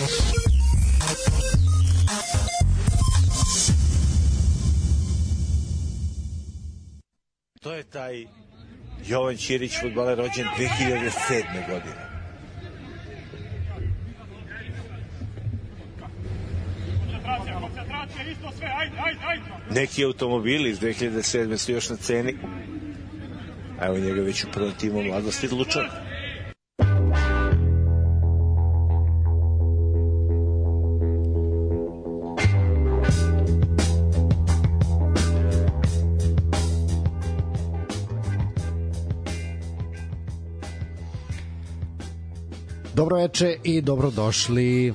To je taj Jovan Ćirić, futbaler rođen 2007. godine. Neki automobili iz 2007. su još na ceni. Evo njega već u prvom timu mladosti Lučana. Dobro veče i dobrodošli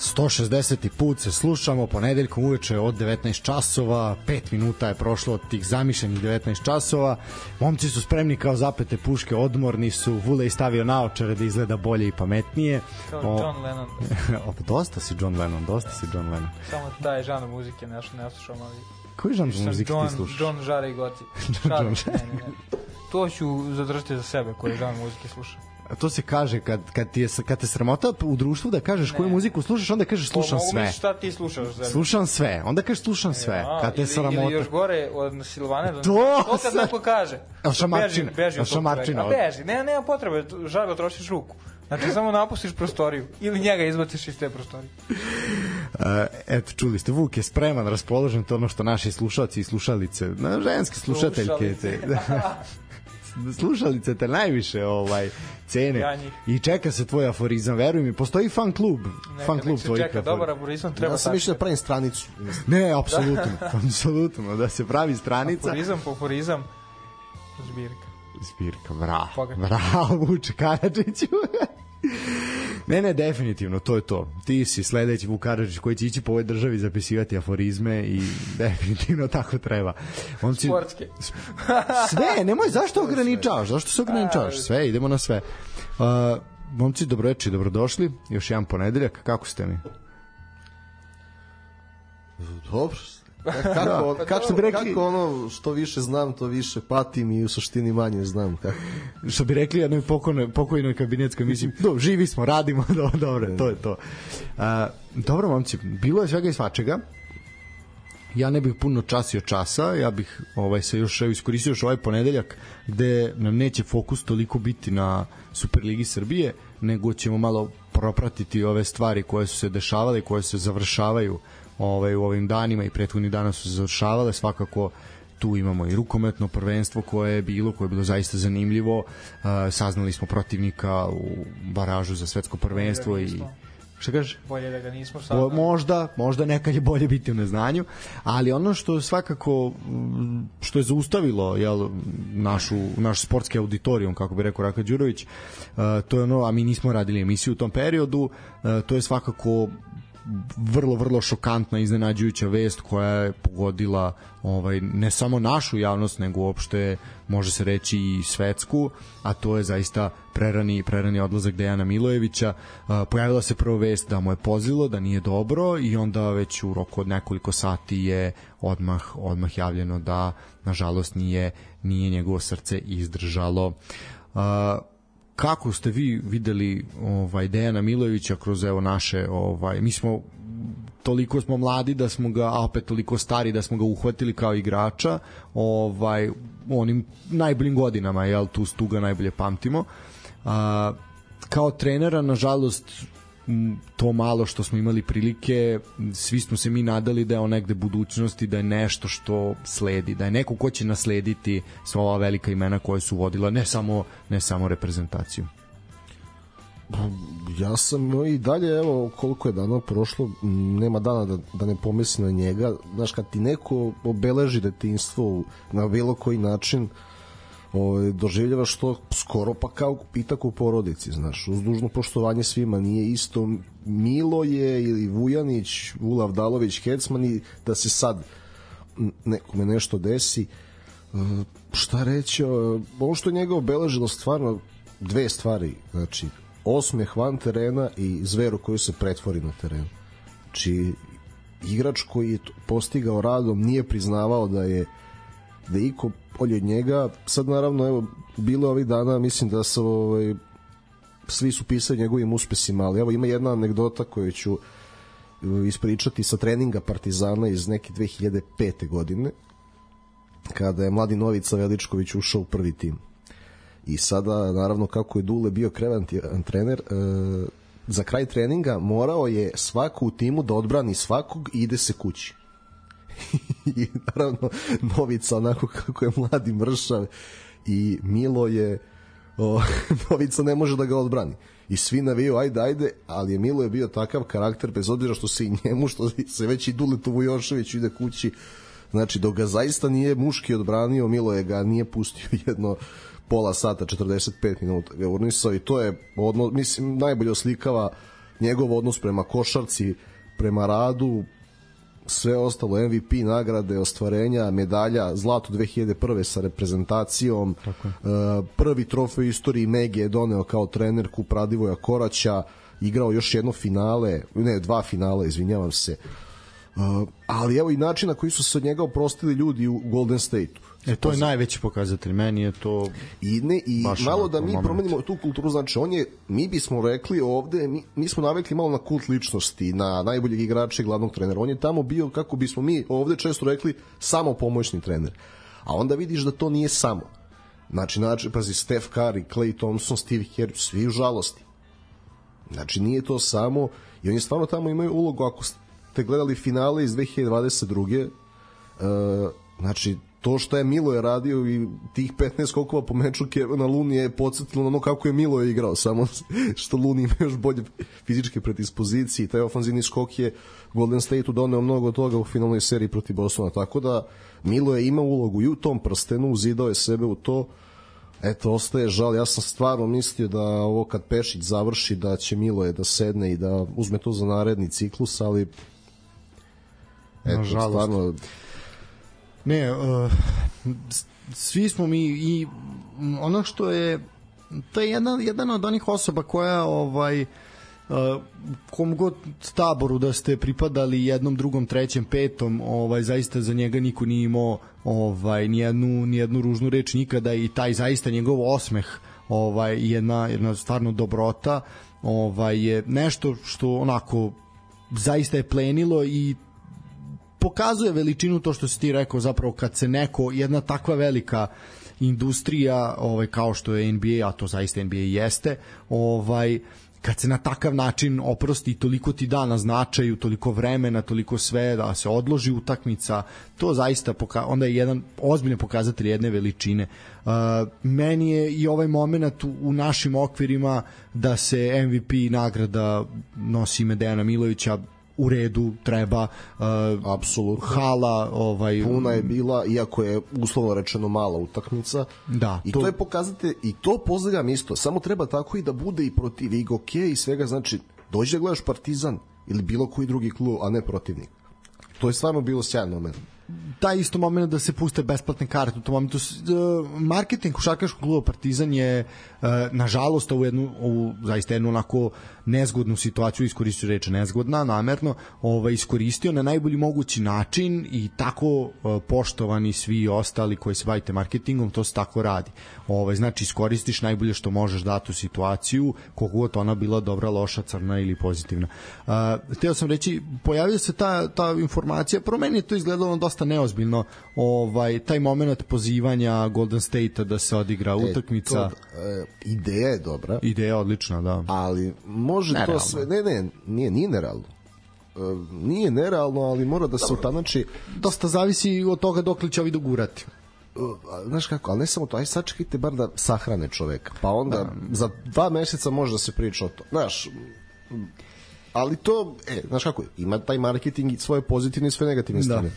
160. put se slušamo ponedeljkom uveče od 19 časova, 5 minuta je prošlo od tih zamišljenih 19 časova. Momci su spremni kao zapete puške, odmorni su, Vule i stavio naočare da izgleda bolje i pametnije. Kao o, John Lennon. o, dosta si John Lennon, dosta si John Lennon. Samo taj žan muzike nešto ne slušam, ali... Koji žan muzike John, ti slušaš? John Žare i Goti. John Žare. ne, ne, ne. To ću zadržati za sebe, koji žan muzike slušam. A to se kaže kad kad ti je kad te sramota u društvu da kažeš ne. koju muziku slušaš, onda kažeš slušam sve. Mogu šta ti slušaš? Zemlje. Slušam sve. Onda kažeš slušam sve. A, kad te ili, sramota. Ili još gore od Silvane. Da, to, to kad neko kaže. El šamarčina. Beži, beži El šamarčina. A beži. Ne, nema potrebe, žago trošiš ruku. Znači samo napustiš prostoriju ili njega izbaciš iz te prostorije. Uh, eto, čuli ste, Vuk je spreman, raspoložen, to ono što naši slušalci i slušalice, na, ženske slušateljke, te, slušalice te najviše ovaj cene. Ja i čeka se tvoj aforizam veruj mi postoji fan klub Neka, fan klub tvoj čeka dobar aforizam treba ja sam mislio da pravim stranicu. Ne apsolutno apsolutno da se pravi stranica. Aforizam po aforizam zbirka. Zbirka bravo bravo Vuče Karadžiću Ne, ne, definitivno, to je to. Ti si sledeći Vuk Karadžić koji će ići po ovoj državi zapisivati aforizme i definitivno tako treba. On ci... Sportske. sve, nemoj, zašto ograničavaš? Zašto se ograničavaš? Sve, idemo na sve. Uh, momci, dobroveče, dobrodošli. Još jedan ponedeljak, kako ste mi? Dobro, kako, da, kako, bi rekli, kako ono što više znam, to više patim i u suštini manje znam. Kako. Što bi rekli jednoj pokojnoj, pokojnoj kabinetskoj mislim, do, živi smo, radimo, do, dobro, to je to. Uh, dobro, momci, bilo je svega i svačega. Ja ne bih puno časio časa, ja bih ovaj se još iskoristio još ovaj ponedeljak gde nam neće fokus toliko biti na Superligi Srbije, nego ćemo malo propratiti ove stvari koje su se dešavale, koje se završavaju ovaj, u ovim danima i prethodnih dana su se završavale, svakako tu imamo i rukometno prvenstvo koje je bilo, koje je bilo zaista zanimljivo. Uh, saznali smo protivnika u baražu za svetsko prvenstvo i Šta kaže? Bolje da ga nismo saznali. Možda, možda nekad je bolje biti u neznanju, ali ono što svakako što je zaustavilo jel, našu, naš sportski auditorijum, kako bi rekao Raka Đurović, uh, to je ono, a mi nismo radili emisiju u tom periodu, uh, to je svakako vrlo vrlo šokantna iznenađujuća vest koja je pogodila ovaj ne samo našu javnost nego uopšte može se reći i svetsku a to je zaista prerani prerani odlazak Dejana Milojevića. Pojavila se prvo vest da mu je pozilo da nije dobro i onda već u roku od nekoliko sati je odmah odmah javljeno da nažalost nije nije njegovo srce izdržalo. Uh, kako ste vi videli ovaj Dejana Milojevića kroz evo naše ovaj mi smo toliko smo mladi da smo ga a opet toliko stari da smo ga uhvatili kao igrača ovaj onim najboljim godinama jel tu stuga najbolje pamtimo. A, kao trenera nažalost to malo što smo imali prilike, svi smo se mi nadali da je on negde budućnosti, da je nešto što sledi, da je neko ko će naslediti sva ova velika imena koje su vodila, ne samo, ne samo reprezentaciju. Ja sam i dalje, evo, koliko je dana prošlo, nema dana da, da ne pomislim na njega. Znaš, kad ti neko obeleži detinstvo na bilo koji način, uh, ovaj, doživljavaš to skoro pa kao pitak u porodici, znaš, uz dužno poštovanje svima, nije isto Milo je ili Vujanić, Vulav Dalović, Hecman i da se sad nekome nešto desi, uh, šta reći, ovo što je njega obeležilo stvarno dve stvari, znači osmeh van terena i zveru koju se pretvori na terenu. Znači, igrač koji je postigao radom nije priznavao da je da je iko bolji od njega. Sad naravno evo bilo ovih dana mislim da se ovaj svi su pisali njegovim uspesima, ali evo ima jedna anegdota koju ću e, ispričati sa treninga Partizana iz neke 2005. godine kada je mladi Novica Veličković ušao u prvi tim. I sada, naravno, kako je Dule bio krevantivan trener, e, za kraj treninga morao je svako u timu da odbrani svakog i ide se kući. I naravno, Novica onako kako je mladi mršav i Milo je o, Novica ne može da ga odbrani. I svi naviju, ajde, ajde, ali je Milo je bio takav karakter, bez obzira što se i njemu, što se već i Duletu Vujošević ide kući, znači dok ga zaista nije muški odbranio, Milo je ga nije pustio jedno pola sata, 45 minuta ga urnisao i to je, odno, mislim, najbolje oslikava njegov odnos prema košarci, prema radu, sve ostalo MVP nagrade, ostvarenja, medalja, zlato 2001. sa reprezentacijom, Tako. prvi trofej u istoriji Mege je doneo kao trener kup Radivoja Koraća, igrao još jedno finale, ne, dva finale, izvinjavam se. Uh, ali evo i način na koji su se od njega oprostili ljudi u Golden State-u. E, to je najveći pokazatelj. Meni je to I, ne, i malo da mi moment. promenimo tu kulturu, znači on je, mi bismo rekli ovde, mi, mi smo navikli malo na kult ličnosti, na najboljeg igrača i glavnog trenera. On je tamo bio, kako bismo mi ovde često rekli, samo pomoćni trener. A onda vidiš da to nije samo. Znači, znači pazi, Steph Curry, Clay Thompson, Steve Kerr, svi u žalosti. Znači, nije to samo, i oni stvarno tamo imaju ulogu, ako ste gledali finale iz 2022. Uh, znači, to što je Milo je radio i tih 15 skokova po meču na Luni je podsjetilo na ono kako je Milo je igrao, samo što Luni ima još bolje fizičke predispozicije. Taj ofanzivni skok je Golden State-u doneo mnogo toga u finalnoj seriji protiv Bostona, tako da Milo je imao ulogu i u tom prstenu, uzidao je sebe u to, eto, ostaje žal, ja sam stvarno mislio da ovo kad Pešić završi, da će Milo je da sedne i da uzme to za naredni ciklus, ali eto, stvarno Ne, uh, svi smo mi i ono što je to je jedna, jedan od onih osoba koja ovaj uh, kom god taboru da ste pripadali jednom, drugom, trećem, petom, ovaj zaista za njega niko nije imao ovaj ni jednu ni jednu ružnu reč nikada i taj zaista njegov osmeh ovaj jedna jedna stvarno dobrota ovaj je nešto što onako zaista je plenilo i pokazuje veličinu to što si ti rekao zapravo kad se neko, jedna takva velika industrija ovaj kao što je NBA, a to zaista NBA jeste, ovaj kad se na takav način oprosti toliko ti da na značaju, toliko vremena, toliko sve da se odloži utakmica, to zaista poka onda je jedan ozbiljan pokazatelj jedne veličine. Uh, meni je i ovaj moment u, u našim okvirima da se MVP nagrada nosi ime Dejana Milovića u redu treba uh, apsolutno. hala ovaj puna je bila iako je uslovno rečeno mala utakmica. Da. I to, to je pokazate i to pozdravljam isto. Samo treba tako i da bude i protiv Igoke i svega. Znači dođi da gledaš Partizan ili bilo koji drugi klub a ne protivnik. To je stvarno bilo sjajno moment. Taj isto moment da se puste besplatne karte u tom momentu. Uh, marketing košarkaškog kluba Partizan je uh, nažalost u jednu u zaista jednu onako nezgodnu situaciju iskoristio reče nezgodna namerno ovaj iskoristio na najbolji mogući način i tako uh, poštovani svi ostali koji se bavite marketingom to se tako radi. Ovaj znači iskoristiš najbolje što možeš datu situaciju koliko god ona bila dobra loša crna ili pozitivna. Uh, hteo sam reći pojavila se ta ta informacija promeni to izgledalo dosta neozbiljno ovaj taj momenat pozivanja Golden State da se odigra e, utakmica. to, e, ideja je dobra. Ideja odlična da. Ali može nerealno. to sve ne ne nije nije nerealno e, nije nerealno, ali mora da se utanači dosta zavisi od toga dok će ovi dogurati e, znaš kako, ali ne samo to, aj sačekajte bar da sahrane čoveka, pa onda da. za dva meseca može da se priča o to. Znaš, ali to, e, znaš kako, ima taj marketing i svoje pozitivne i sve negativne da. strane.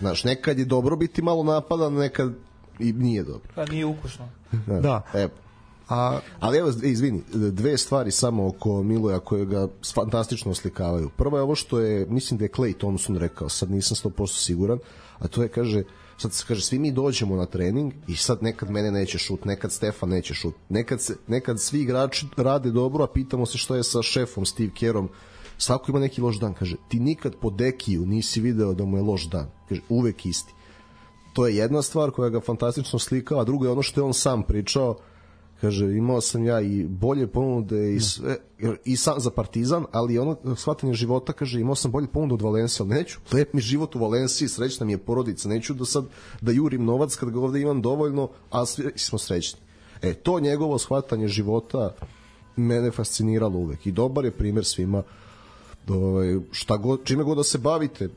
Znaš, nekad je dobro biti malo napadan, nekad i nije dobro. Pa nije ukusno. da. da. E, A, ali evo, izvini, dve stvari samo oko Miloja koje ga fantastično oslikavaju. Prvo je ovo što je, mislim da je Clay Thompson rekao, sad nisam 100% siguran, a to je, kaže, sad se kaže, svi mi dođemo na trening i sad nekad mene neće šut, nekad Stefan neće šut, nekad, se, nekad svi igrači rade dobro, a pitamo se što je sa šefom Steve Kerom, svako ima neki loš dan, kaže, ti nikad po Dekiju nisi video da mu je loš dan, kaže, uvek isti. To je jedna stvar koja ga fantastično slikava, a drugo je ono što je on sam pričao, Kaže, imao sam ja i bolje ponude i sve, i sam za Partizan, ali ono shvatanje života, kaže, imao sam bolje ponude od Valencije, ali neću. Lep mi život u Valenciji, srećna mi je porodica, neću da sad da jurim novac kad ga ovde imam dovoljno, a svi smo srećni. E, to njegovo shvatanje života mene fasciniralo uvek i dobar je primer svima ovaj, šta god, čime god da se bavite,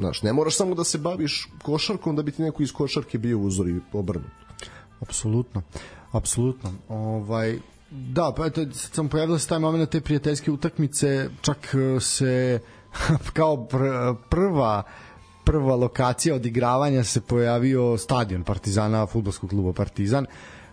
Znaš, ne moraš samo da se baviš košarkom da bi ti neko iz košarke bio uzor i obrnut. Apsolutno. Apsolutno. Ovaj, da, pa eto, sad sam pojavila se taj moment te prijateljske utakmice, čak e, se kao pr prva prva lokacija odigravanja se pojavio stadion Partizana, futbolskog kluba Partizan,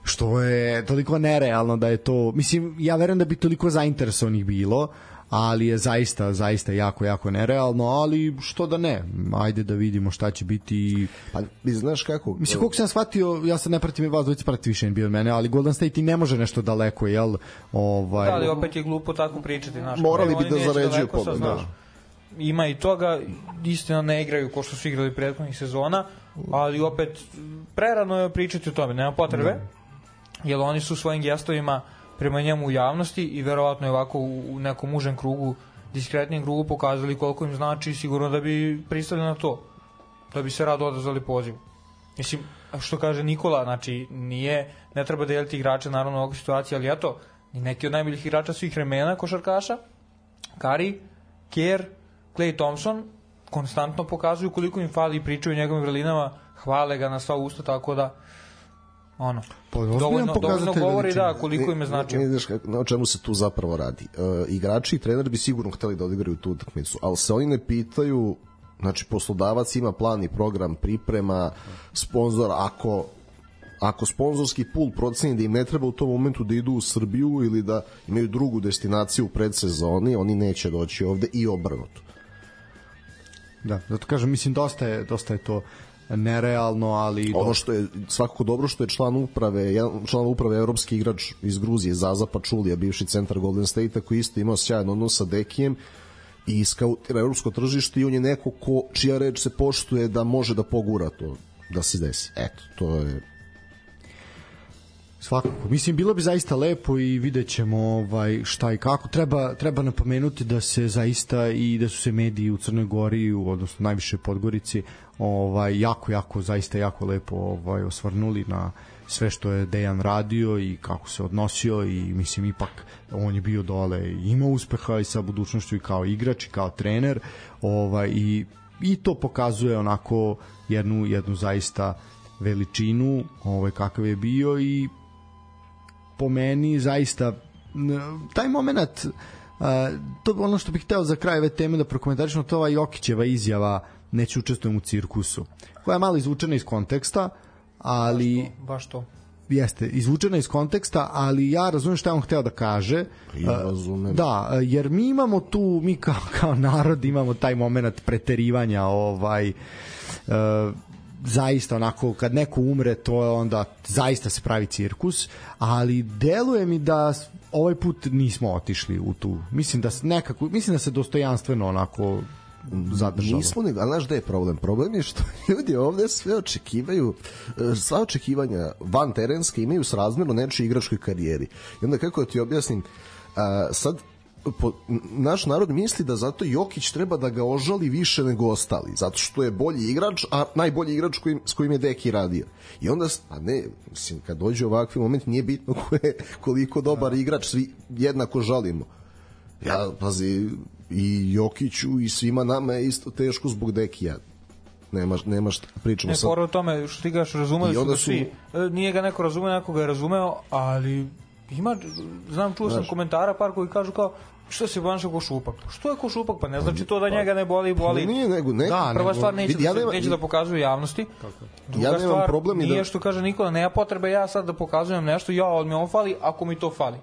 što je toliko nerealno da je to, mislim, ja verujem da bi toliko zainteresovanih bilo, ali je zaista, zaista jako, jako nerealno, ali što da ne, ajde da vidimo šta će biti. Pa, znaš kako? Mislim, koliko sam shvatio, ja sad ne pratim i vas dvojice prati više NBA od mene, ali Golden State i ne može nešto daleko, jel? Ovaj... Da, ali opet je glupo tako pričati, znaš. Morali bi da zaređuju znaš. da. Ima i toga, istina ne igraju ko što su igrali prethodnih sezona, ali opet prerano je pričati o tome, nema potrebe, jer oni su svojim gestovima prema njemu u javnosti i verovatno je ovako u nekom užem krugu, diskretnijem krugu pokazali koliko im znači sigurno da bi pristali na to, da bi se rado odazvali poziv. Mislim, što kaže Nikola, znači nije, ne treba deliti igrače naravno u ovakvoj situaciji, ali eto, neki od najboljih igrača svih vremena košarkaša, Kari, Kier, Clay Thompson, konstantno pokazuju koliko im fali i pričaju o njegovim vrlinama, hvale ga na sva usta, tako da ono, Pa, dovoljno, dovoljno pokazatelj govori veličine. da koliko im je značio. Ne, ne, znaš na čemu se tu zapravo radi. E, igrači i trener bi sigurno hteli da odigraju tu utakmicu, ali se oni ne pitaju znači poslodavac ima plan i program priprema sponzor ako ako sponzorski pul proceni da im ne treba u tom momentu da idu u Srbiju ili da imaju drugu destinaciju u predsezoni, oni neće doći ovde i obrnuto. Da, zato kažem, mislim, dosta je, dosta je to nerealno, ali... Ono što je svakako dobro što je član uprave, jedan član uprave evropski igrač iz Gruzije, Zaza Pačulija, bivši centar Golden State-a koji isto imao sjajan odnos sa Dekijem i skautira evropsko tržište i on je neko ko, čija reč se poštuje da može da pogura to da se desi. Eto, to je Svakako. Mislim, bilo bi zaista lepo i vidjet ćemo ovaj, šta i kako. Treba, treba napomenuti da se zaista i da su se mediji u Crnoj Gori, odnosno najviše Podgorici, ovaj, jako, jako, zaista jako lepo ovaj, osvrnuli na sve što je Dejan radio i kako se odnosio i mislim ipak on je bio dole i ima uspeha i sa budućnošću i kao igrač i kao trener ovaj, i, i to pokazuje onako jednu, jednu zaista veličinu ovaj, kakav je bio i po meni zaista taj moment a, to ono što bih hteo za kraj ove teme da prokomentarišemo to ova Jokićeva izjava neću učestvujem u cirkusu koja je malo izvučena iz konteksta ali Baš to. jeste izvučena iz konteksta, ali ja razumem šta je on hteo da kaže. Ja razumem. Da, jer mi imamo tu, mi kao, kao narod imamo taj moment preterivanja, ovaj, e, zaista onako kad neko umre to je onda zaista se pravi cirkus ali deluje mi da ovaj put nismo otišli u tu mislim da nekako mislim da se dostojanstveno onako zadržalo Nismo nego, ali znaš da je problem? Problem je što ljudi ovde sve očekivaju, e, sva očekivanja van terenske imaju srazmerno nečoj igračkoj karijeri. I onda kako da ti objasnim, a, sad po, naš narod misli da zato Jokić treba da ga ožali više nego ostali, zato što je bolji igrač, a najbolji igrač kojim, s kojim je Deki radio. I onda, a ne, mislim, kad dođe ovakvi moment, nije bitno ko je, koliko dobar igrač, svi jednako žalimo. Ja, pazi, i Jokiću i svima nama je isto teško zbog Dekija. Nema, nema šta pričamo Ne, sad. o tome što ti gaš razumeli su ga su- svi. E, Nije ga neko razumeo, neko ga je razumeo, ali ima, znam, čuo sam komentara par koji kažu kao, što se ponaša ko šupak? Pa Što je ko šupak? Pa ne znači to da njega ne boli, boli. Pa Nije, nego, ne, Da, Prva stvar neće, da, ja se, nema- neće da pokazuju javnosti. Druga Ja nemam stvar, problem i nije da- što kaže Nikola, nema potrebe ja sad da pokazujem nešto, ja, ali mi on fali, ako mi to fali.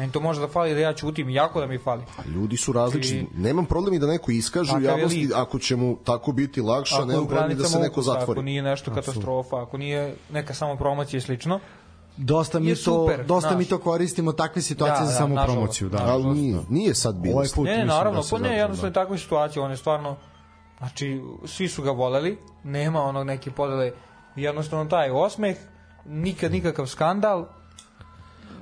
Meni to može da fali da ja ćutim, jako da mi fali. ljudi su različiti. Nemam problem i da neko iskaže u javnosti lik. ako će mu tako biti lakše, Ako nemam u problem i da se neko ukusa, Ako zatvori. nije nešto katastrofa, ako nije neka samo promocija i slično. dosta mi to super, dosta znaš. mi to koristimo takve situacije Da, za da, samu nažalost, promociju da. Ali nije, nije sad bilo. Ovaj put Ne, ne, naravno, da se pa ne, jednostavno je takva situacija, on je stvarno, znači, svi su ga voleli, nema onog neke podele, jednostavno taj osmeh, nikad nikakav skandal,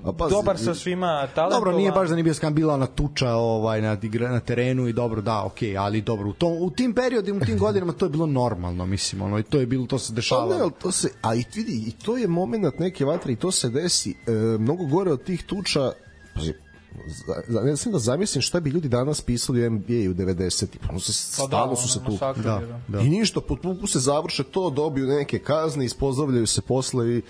A pazi, dobar sa svima talentovan. Dobro, nije baš da nije bio skam bila ona tuča ovaj, na, igra, na terenu i dobro, da, okej, okay, ali dobro, u, tom, u tim periodima, u tim godinama to je bilo normalno, mislim, ono, i to je bilo, to se Pa dešavalo. ne, ali to se, a i vidi, i to je moment neke vatre i to se desi e, mnogo gore od tih tuča, pazi, za, za, ne znam da zamislim šta bi ljudi danas pisali u NBA u 90-ih, ono se, Pa da, stalno su se tu. Da, da. da. I ništa, potpuku se završe to, dobiju neke kazne, ispozdravljaju se posle i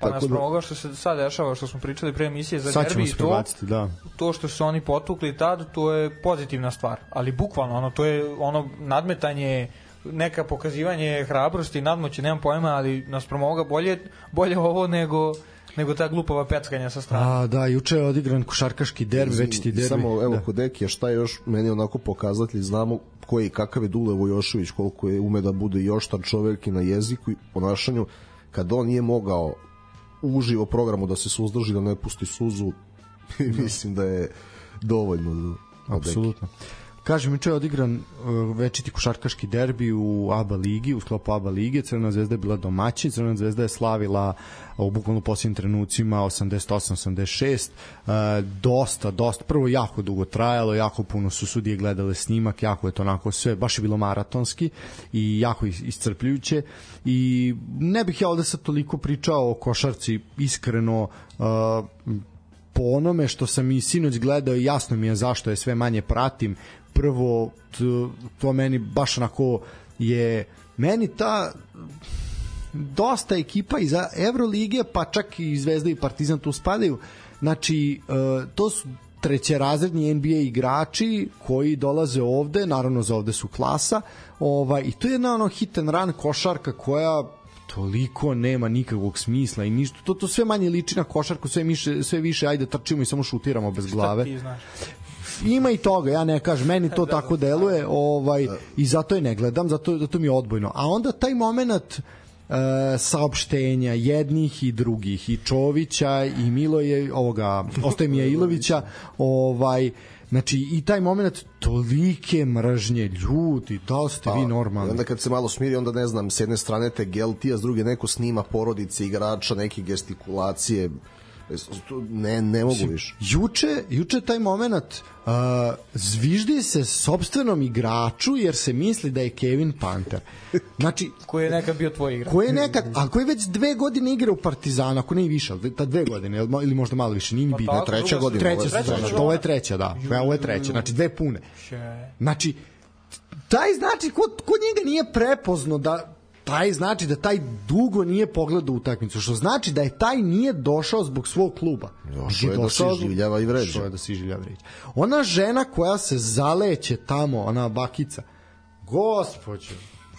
Pa tako naspram da, ovoga što se sad dešava, što smo pričali pre emisije za Sad derbi i to, da. to što su oni potukli tad, to je pozitivna stvar. Ali bukvalno, ono, to je ono nadmetanje neka pokazivanje hrabrosti, nadmoći, nemam pojma, ali naspram ovoga bolje, bolje ovo nego nego ta glupava peckanja sa strane. A, da, juče je odigran košarkaški derbi, večiti derbi. Samo, evo, da. kod Dekija, šta je još meni onako pokazatelj, znamo koji i kakav je Dule Vojošević, koliko je ume da bude i oštar čovek i na jeziku i ponašanju, kad on nije mogao uživo programu da se suzdrži, da ne pusti suzu, mislim da je dovoljno. Apsolutno. Kažem, juče je odigran uh, večiti košarkaški derbi u ABA ligi, u sklopu ABA lige. Crvena zvezda je bila domaćin, Crvena zvezda je slavila u bukvalno posljednjim trenucima 88-86. Uh, dosta, dosta, prvo jako dugo trajalo, jako puno su sudije gledale snimak, jako je to onako sve, baš je bilo maratonski i jako is- iscrpljujuće i ne bih ja ovde sad toliko pričao o košarci, iskreno po onome što sam i sinoć gledao jasno mi je zašto je sve manje pratim prvo to, to meni baš onako je meni ta dosta ekipa iz Evrolige pa čak i Zvezda i Partizan tu spadaju znači e, to su trećerazredni NBA igrači koji dolaze ovde, naravno za ovde su klasa, ovaj, i to je jedna ono hit and run košarka koja toliko nema nikakvog smisla i ništa. To, to sve manje liči na košarku, sve, miše, sve više ajde trčimo i samo šutiramo bez glave Ti znaš. Ima i toga, ja ne kažem, meni to tako deluje, ovaj i zato je ne gledam, zato zato mi je odbojno. A onda taj momenat e, saopštenja jednih i drugih i Čovića i Miloje ovoga ostaje Mijailovića ovaj Znači, i taj moment tolike mržnje, ljudi, da li ste vi I normalni? onda kad se malo smiri, onda ne znam, s jedne strane te gelti, a s druge neko snima porodice igrača, neke gestikulacije, ne, ne mogu više. Juče, juče taj moment uh, zviždi se sobstvenom igraču jer se misli da je Kevin Panter. Znači, Koji je nekad bio tvoj igrač. koji je nekad, a koji već dve godine igra u Partizanu, ako ne i više, ta dve godine, ili možda malo više, nije ni bitno. tako, treća godina, Treća sezona, treća to ovo je treća, da. Ovo je treća, znači dve pune. Še- Znači, taj znači, kod, kod njega nije prepozno da taj znači da taj dugo nije pogledao utakmicu, što znači da je taj nije došao zbog svog kluba. Došao je da se iživljava i vređa. Došao je da se iživljava i vređa. Ona žena koja se zaleće tamo, ona bakica, gospođo,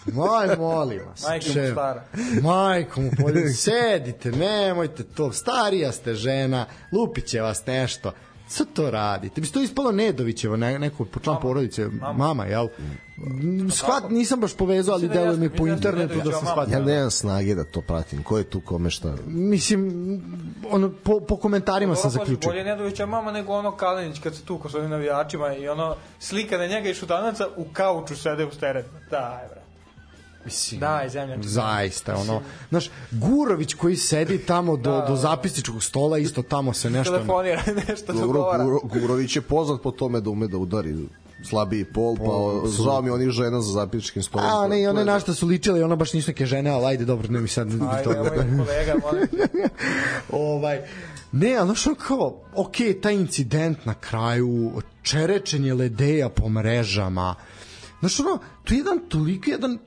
Maj, molim vas. Majka mu stara. Majko mu, polje, sedite, nemojte to, starija ste žena, lupit će vas nešto. Šta to radite? Bi to ispalo Nedovićevo, ne, neko po član porodice, mama, mama jel? Shvat, nisam baš povezao, ali Mislim da deluje mi po mislim da je internetu da se shvati. Ja nemam snage da to pratim. Ko je tu kome šta? Mislim, ono, po, po komentarima sam zaključio. Bolje Nedovića mama nego ono Kalinić kad se tuko s ovim navijačima i ono slika na njega i šutanaca u kauču sede u steret. Daj, bre. Mislim, Daj, zemlja. zaista ono znaš Gurović koji sedi tamo do, Da, do da. zapisničkog stola isto tamo se nešto Telefonira nešto Dobro, dogovara. Guro, Gurović je poznat po tome da ume da udari slabiji pol, pa žao mi onih žena za zapičkim stolom. a ne i one na šta su ličile ona baš nisu neke žene ali ajde dobro ne mi sad Ajde, to moj kolega, molim ovaj ne, ali znaš ono kao, ok, taj incident na kraju, čerečenje ledeja po mrežama, znaš ono, to je jedan toliko jedan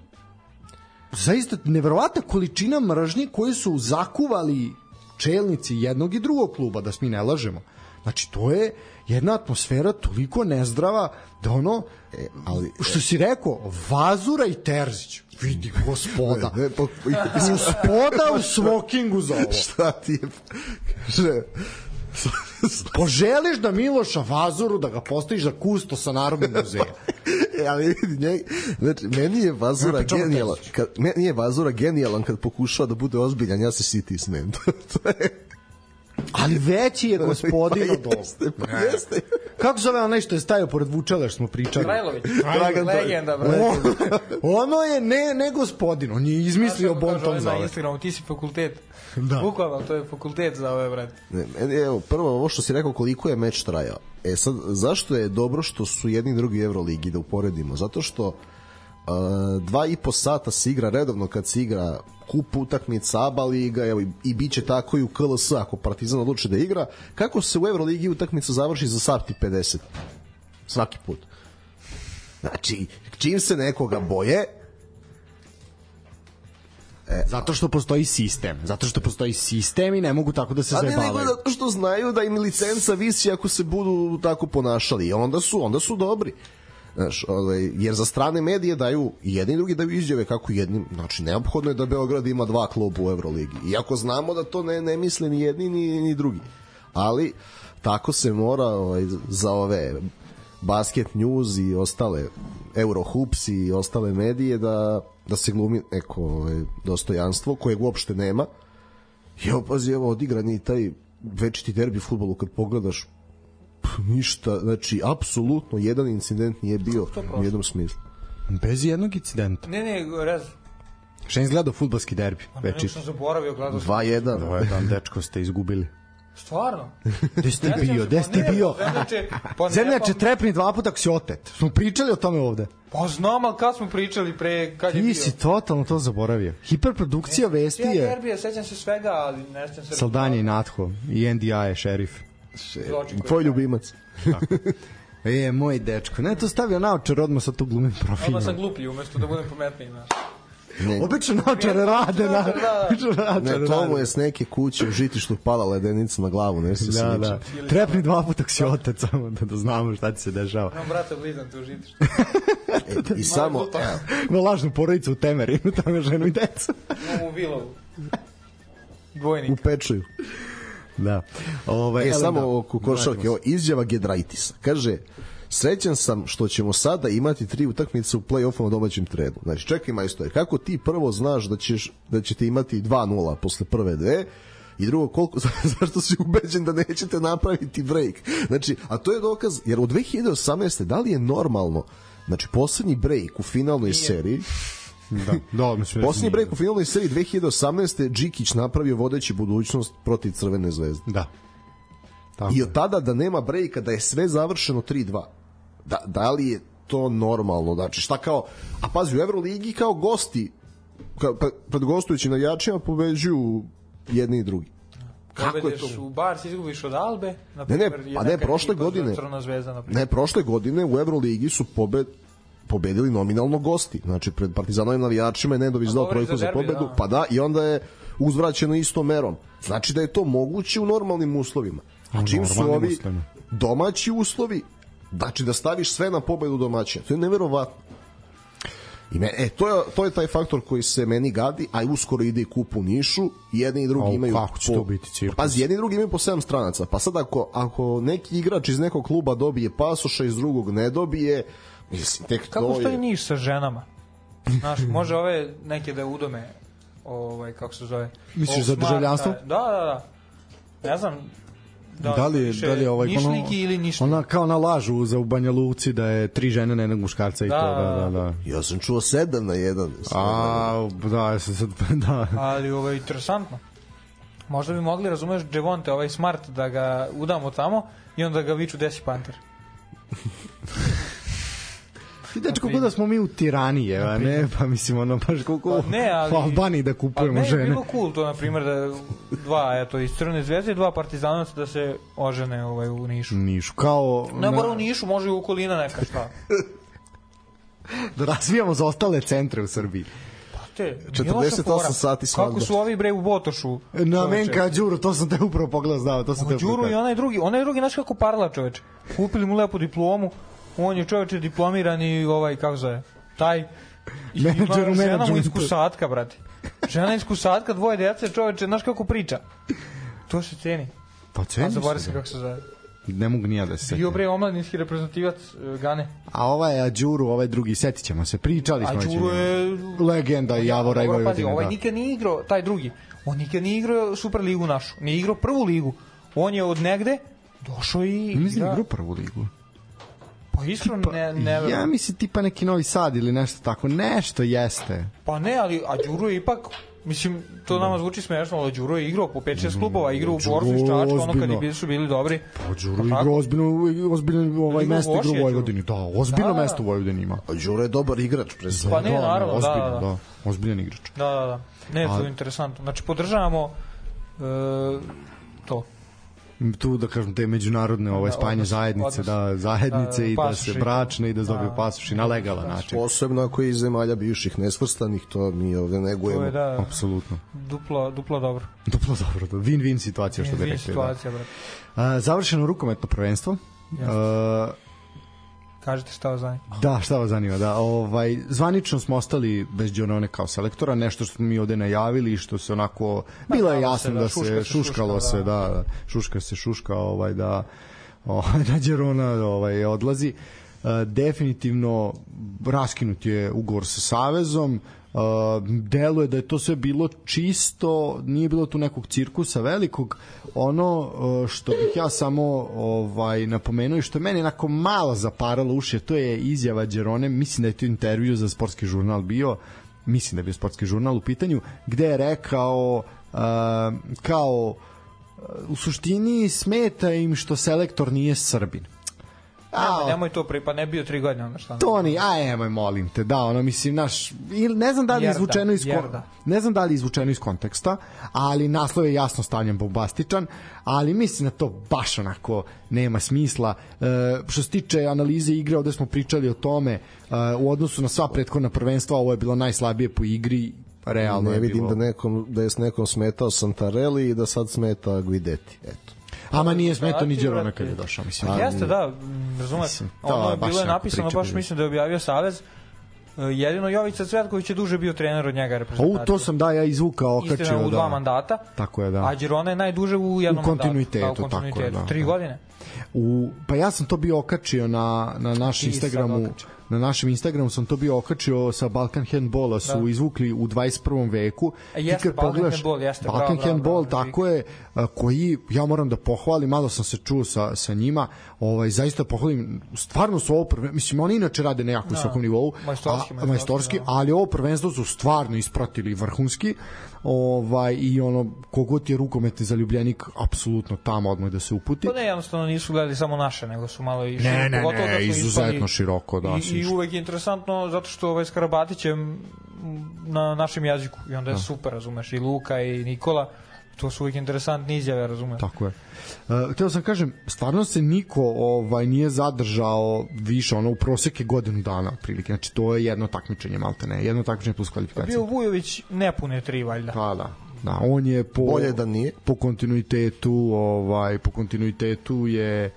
zaista neverovatna količina mržnje koje su zakuvali čelnici jednog i drugog kluba, da se mi ne lažemo. Znači, to je jedna atmosfera toliko nezdrava da ono, E, ali, što si rekao, Vazura i Terzić, vidi gospoda, ne, po, gospoda u smokingu za ovo. šta ti je kaže Poželiš da Miloša Vazuru da ga postaviš za kusto sa Narodnog muzeja. E, ali vidi, njeg, znači, meni je Vazura Ja genijalan, kad, meni je Vazura genijalan kad pokušava da bude ozbiljan, ja se siti smem. to, to je, Ali veći je gospodin od pa ovog. jeste, pa Ne. jeste. kako zove onaj što je stajao pored Vučele što smo pričali? Trajlović. Dragan. Legenda, brate. ono je ne, ne gospodin, on je izmislio Znaš kako bon kaže ton ovaj za Na. Instagramu, ti si fakultet. Da. Bukvalno, to je fakultet za ove, brate. Ne, meni, evo, prvo ovo što si rekao koliko je meč trajao. E sad, zašto je dobro što su jedni i drugi Euroligi da uporedimo? Zato što uh, dva i po sata se igra redovno kad se igra kup utakmica, ABA liga, evo, i, i bit će tako i u KLS ako Partizan odluči da igra. Kako se u Euroligi utakmica završi za sat i 50? Svaki put. Znači, čim se nekoga boje, Zato što postoji sistem. Zato što postoji sistem i ne mogu tako da se A ne, nego zajebavaju. zato što znaju da im licenca visi ako se budu tako ponašali. I onda su, onda su dobri. Znaš, ovaj, jer za strane medije daju jedni i drugi daju izjave kako jedni, znači neophodno je da Beograd ima dva kluba u Euroligi. Iako znamo da to ne, ne misle ni jedni ni, ni drugi. Ali tako se mora ovaj, za ove basket news i ostale Eurohoops i ostale medije da, da se glumi neko ovaj, dostojanstvo kojeg uopšte nema. I evo, pazi, evo, odigran je i taj večiti derbi futbolu kad pogledaš pff, ništa, znači, apsolutno jedan incident nije bio u jednom smislu. Bez jednog incidenta. Ne, ne, rez. Šta je izgledao futbalski derbi? Ne, Veči. sam zaboravio, gledao sam. 2-1. Ovo je dan, dečko, ste izgubili. Stvarno? Gde ste Ne sjećam bio? Gde ste ne, bio? Zemljače, pa ne, Zemljače trepni dva puta ako si otet. Smo pričali o tome ovde. Pa znam, ali kad smo pričali pre, kad je Ti bio? si totalno to zaboravio. Hiperprodukcija vesti Ja je derbija, sećam se svega, ali ne sećam se... Saldanje i Natho i NDI je šerif. Zločin Tvoj je- ljubimac. E, moj dečko. Ne, to stavio naočar, odmah sa to glumim profilom. Odmah sam gluplji, umesto da budem pametniji, znaš. Ne, Obično naočare rade, na, Da, da. obično naočare ne, to mu rade. je s neke kuće u žitištu pala ledenica na glavu, ne se Da, da. Trepni dva puta si otet, samo da, da znamo šta ti se dešava. Imam brata blizan tu žitiš. I samo, Ima lažnu porodicu u Temerinu, tamo je ženu i decu. Imam u Vilovu. Dvojnik. u pečuju. Da. Ove, E, samo oko košarke, izjava Gedraitisa. Kaže, srećan sam što ćemo sada imati tri utakmice u play-offu na domaćem terenu. Znači, čekaj majstore, kako ti prvo znaš da, ćeš, da ćete imati 2-0 posle prve dve, i drugo, koliko, zašto si ubeđen da nećete napraviti break? Znači, a to je dokaz, jer u 2018. da li je normalno, znači, poslednji break u finalnoj seriji, Da, da, mislim. poslednji nije. break u finalnoj seriji 2018. Džikić napravio vodeći budućnost protiv Crvene zvezde. Da. Tako. I od tada da nema brejka, da je sve završeno 3-2. Da, da li je to normalno? Znači, šta kao... A pazi, u Euroligi kao gosti, kao, pa, pred gostujućim navijačima pobeđuju jedni i drugi. Kako je to? U Bars, izgubiš od Albe. Na Ne, ne, primer, pa ne, prošle godine- zvezda, na primer. Ne, prošle godine u Euroligi su pobed, pobedili nominalno gosti. Znači, pred Partizanovim navijačima je Nedović dao trojku za za pobedu, da. pa da, i onda je uzvraćeno istom merom. Znači da je to moguće u normalnim uslovima. A čim su ovi domaći uslovi, znači da staviš sve na pobedu domaćina. To je neverovatno. I me, e, to je, to je taj faktor koji se meni gadi, a uskoro ide i kup u Nišu, jedni i drugi Au, imaju kako će to biti cirkus? Pazi, jedni i drugi imaju po 7 stranaca, pa sad ako, ako neki igrač iz nekog kluba dobije pasoša, iz drugog ne dobije, mislim, tek Kako to stoji je... Niš sa ženama? Znaš, može ove neke da udome, ovaj, kako se zove? Misliš za državljanstvo? Da, da, da. Ne znam, da, Da li, je- da li je ovaj Nišliki ili nišliki? Ona kao na lažu za u Banja Luci da je tri žene na jednog muškarca i Da, to, da, da, da. Ja sam čuo 7 na 1. A, da, ja sam sad, da. Ali ovo je interesantno. Možda bi mogli, razumeš, Devonte, ovaj smart, da ga udamo tamo i onda ga viču desi panter. Dečko, kako da smo mi u tiraniji, a ne, pa mislim, ono, baš koliko Pa ne, ali... u Albaniji da ali kupujemo ne, žene. bilo cool to, na primjer, da dva, eto, iz Crvene zvezde dva partizanaca da se ožene ovaj, u Nišu. Nišu, kao... Ne mora u Nišu, može i u okolina neka šta. da razvijamo za ostale centre u Srbiji. Te, nije 48 loša fora. sati svadba. Kako su ovi bre u Botošu? Na. Menka Đuru, to sam te upravo pogledao, znao, to sam te O, Đuru i onaj drugi, onaj drugi, znaš kako parla čoveče. Kupili mu lepu diplomu, on je čoveče diplomiran i ovaj, kako zove, taj, Menadžer u žena mu iskusatka, brate. Žena iskusatka, dvoje djece, čoveče, znaš kako priča. To se ceni. Pa A ceni zaboravim se. kako se zove. Ne mogu ni ja da se Bio setim. bre omladinski reprezentativac uh, Gane. A ovaj je Đuru, ovaj drugi, setit ćemo se, pričali A smo. njemu. je... Legenda Javora i Vojvodine, ovaj nikad nije igrao, taj drugi, on nikad nije igrao Super ligu našu, nije igrao prvu ligu. On je od negde Došao i Mislim da igra, igra prvu ligu. Pa iskreno ne, ne ja mislim tipa neki Novi Sad ili nešto tako. Nešto jeste. Pa ne, ali a Đuro je ipak Mislim, to nama zvuči smešno, ali Đuro je igrao po 5-6 klubova, igrao u Borsu iz Čačka, ono kad je bili, su bili dobri. Pa Đuro Pa igra tako? ozbiljno, ozbiljno ovaj Igra mesto igra u. Vojvodini. Da, ozbiljno Da. mesto u Vojvodini ima. A Đuro je dobar igrač, pre svega. Pa ne, naravno, da, ozbiljno, da, da. Ozbiljan igrač. Da, da, da. Ne, to A- je interesantno. Znači, podržavamo e. tu da kažem te međunarodne ovaj Da, spajanje odnos- zajednice odnos. da zajednice Da, i da pasoši. se bračne i da se dobiju Da. pasoši na legalan način Posebno ako je iz zemalja bivših nesvrstanih, to mi ovde To negujemo. je, da, apsolutno duplo, duplo dobro. duplo dobro da win-win situacija što bi rekli da. situacija, brate. A, završeno rukometno prvenstvo A, Kažete šta vas zanima. Da, šta vas zanima, da. Ovaj, zvanično smo ostali bez Đonone kao selektora, nešto što smo mi ovde najavili i što se onako, bilo je jasno se, da, da, se, šuška se šuškalo šuška, se, da. da, šuška se šuška, ovaj, da, ovaj, da Đerona ovaj, odlazi. E, definitivno raskinut je ugovor sa Savezom, Uh, deluje da je to sve bilo čisto, nije bilo tu nekog cirkusa velikog. Ono uh, što bih ja samo ovaj napomenuo i što meni onako malo zaparalo uši, to je izjava Đerone, mislim da je to intervju za sportski žurnal bio, mislim da je bio sportski žurnal u pitanju, gde je rekao uh, kao u suštini smeta im što selektor nije Srbin. Nemoj, nemoj to pri, pa ne bio tri godine, onda šta. Toni, aj nemoj molim te, da, ono mislim naš ili ne znam da li je izvučeno iz kon- jerda. ne znam da li je izvučeno iz konteksta, ali naslov je jasno stavljen bombastičan, ali mislim da to baš onako nema smisla. E, što se tiče analize igre, ovde smo pričali o tome, e, u odnosu na sva prethodna prvenstva, ovo je bilo najslabije po igri, realno Ne je vidim bilo. da, nekom, da je s nekom smetao Santarelli i da sad smeta Guidetti. Eto. Ama nije smetao ni Đerona kad je došao, mislim. A, jeste, da, razumeš. To Ono je baš bilo je napisano, baš mislim da je objavio Savez. E, Jedino Jovica Cvetković je duže bio trener od njega U, reprezentacije. to sam da ja izvukao, Istina, okačio, u dva da. mandata. Tako je, da. A Girona je najduže u jednom U kontinuitetu, mandatu. Da, u tako je, kontinuitetu. da, Tri da. godine. U, pa ja sam to bio okačio na, na naš Ti sad Instagramu okačio. Na našem Instagramu sam to bio okačio sa Balkan Handbola su Da. izvukli u 21. veku E, jeste, Ti kad Balkan pogledaš- Handball, jeste, Balkan bravo, Handball bravo, tako je koji ja moram da pohvalim malo sam se čuo sa, sa njima ovaj, zaista pohvalim stvarno su ovo prve, mislim oni inače rade na jako visokom nivou Majstorski, a- majstorski, majstorski da. ali ovo prvenstvo su stvarno ispratili vrhunski ovaj i ono kogod je rukometni zaljubljenik apsolutno tamo odmah da se uputi. Pa ne, jednostavno nisu gledali samo naše, nego su malo i Ne, ne, pogotovo ne, smo izuzetno ispali- široko, da, I, I uvek je interesantno zato što ovaj Skarabatić je na našem jeziku i onda je super, razumeš, i Luka i Nikola, to su uvek interesantne izjave, razumeš. Tako je. Uh, htio sam kažem, stvarno se niko ovaj nije zadržao više ono u proseke godinu dana otprilike. Znači to je jedno takmičenje malte ne, jedno takmičenje plus kvalifikacija. Bio Vujović nepune tri, valjda. Pa da. Da, on je po Bolje da nije. po kontinuitetu, ovaj po kontinuitetu je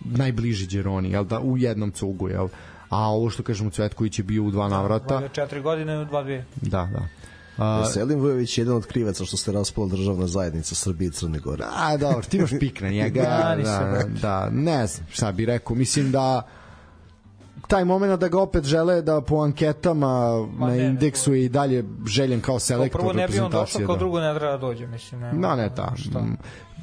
najbliži Đeroni, jel da u jednom cugu, jel? A ovo što kažemo Cvetković je bio u dva navrata. Valjda četiri godine, dva dvije. Da, da. A, Veselin Vujović je jedan od krivaca što se raspala državna zajednica Srbije i Crne Gore. A, dobro, ti imaš pik na njega. Se, da, brate. da, ne znam šta bi rekao. Mislim da taj moment da ga opet žele da po anketama Ma na ne, ne, indeksu je i dalje željen kao selektor prvo ne bi on došao, reprezentacije. kao da. drugo ne treba da dođe, mislim. Ne, Da, ne, ta. Šta?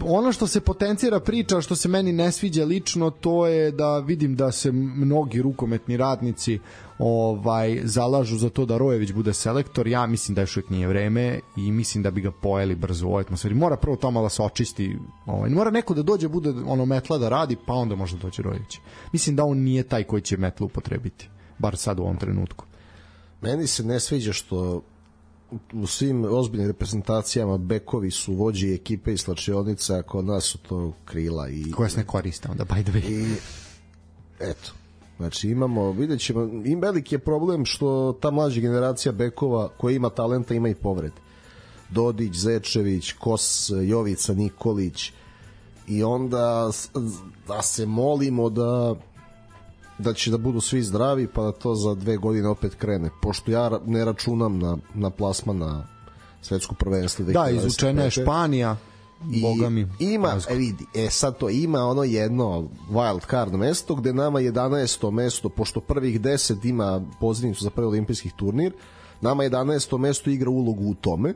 Ono što se potencira priča, što se meni ne sviđa lično, to je da vidim da se mnogi rukometni radnici ovaj zalažu za to da Rojević bude selektor. Ja mislim da još uvijek nije vreme i mislim da bi ga pojeli brzo u ovoj atmosferi. Mora prvo to malo da se očisti. Ovaj, mora neko da dođe, bude ono metla da radi, pa onda može da dođe Rojević. Mislim da on nije taj koji će metlu upotrebiti. Bar sad u ovom trenutku. Meni se ne sviđa što u svim ozbiljnim reprezentacijama bekovi su vođi ekipe i slačionica, a kod nas su to krila i Koja se ne koriste onda, by the way. i eto Znači imamo, vidjet ćemo, im veliki je problem što ta mlađa generacija bekova koja ima talenta ima i povrede. Dodić, Zečević, Kos, Jovica, Nikolić i onda da se molimo da da će da budu svi zdravi pa da to za dve godine opet krene. Pošto ja ne računam na, na plasma na svetsku prvenstvo. Da, izvučena je 2025. Španija, I boga mi. Ima, e vidi, e sad to ima ono jedno wild card mesto gde nama 11. mesto, pošto prvih 10 ima pozivnicu za prvi olimpijski turnir, nama 11. mesto igra ulogu u tome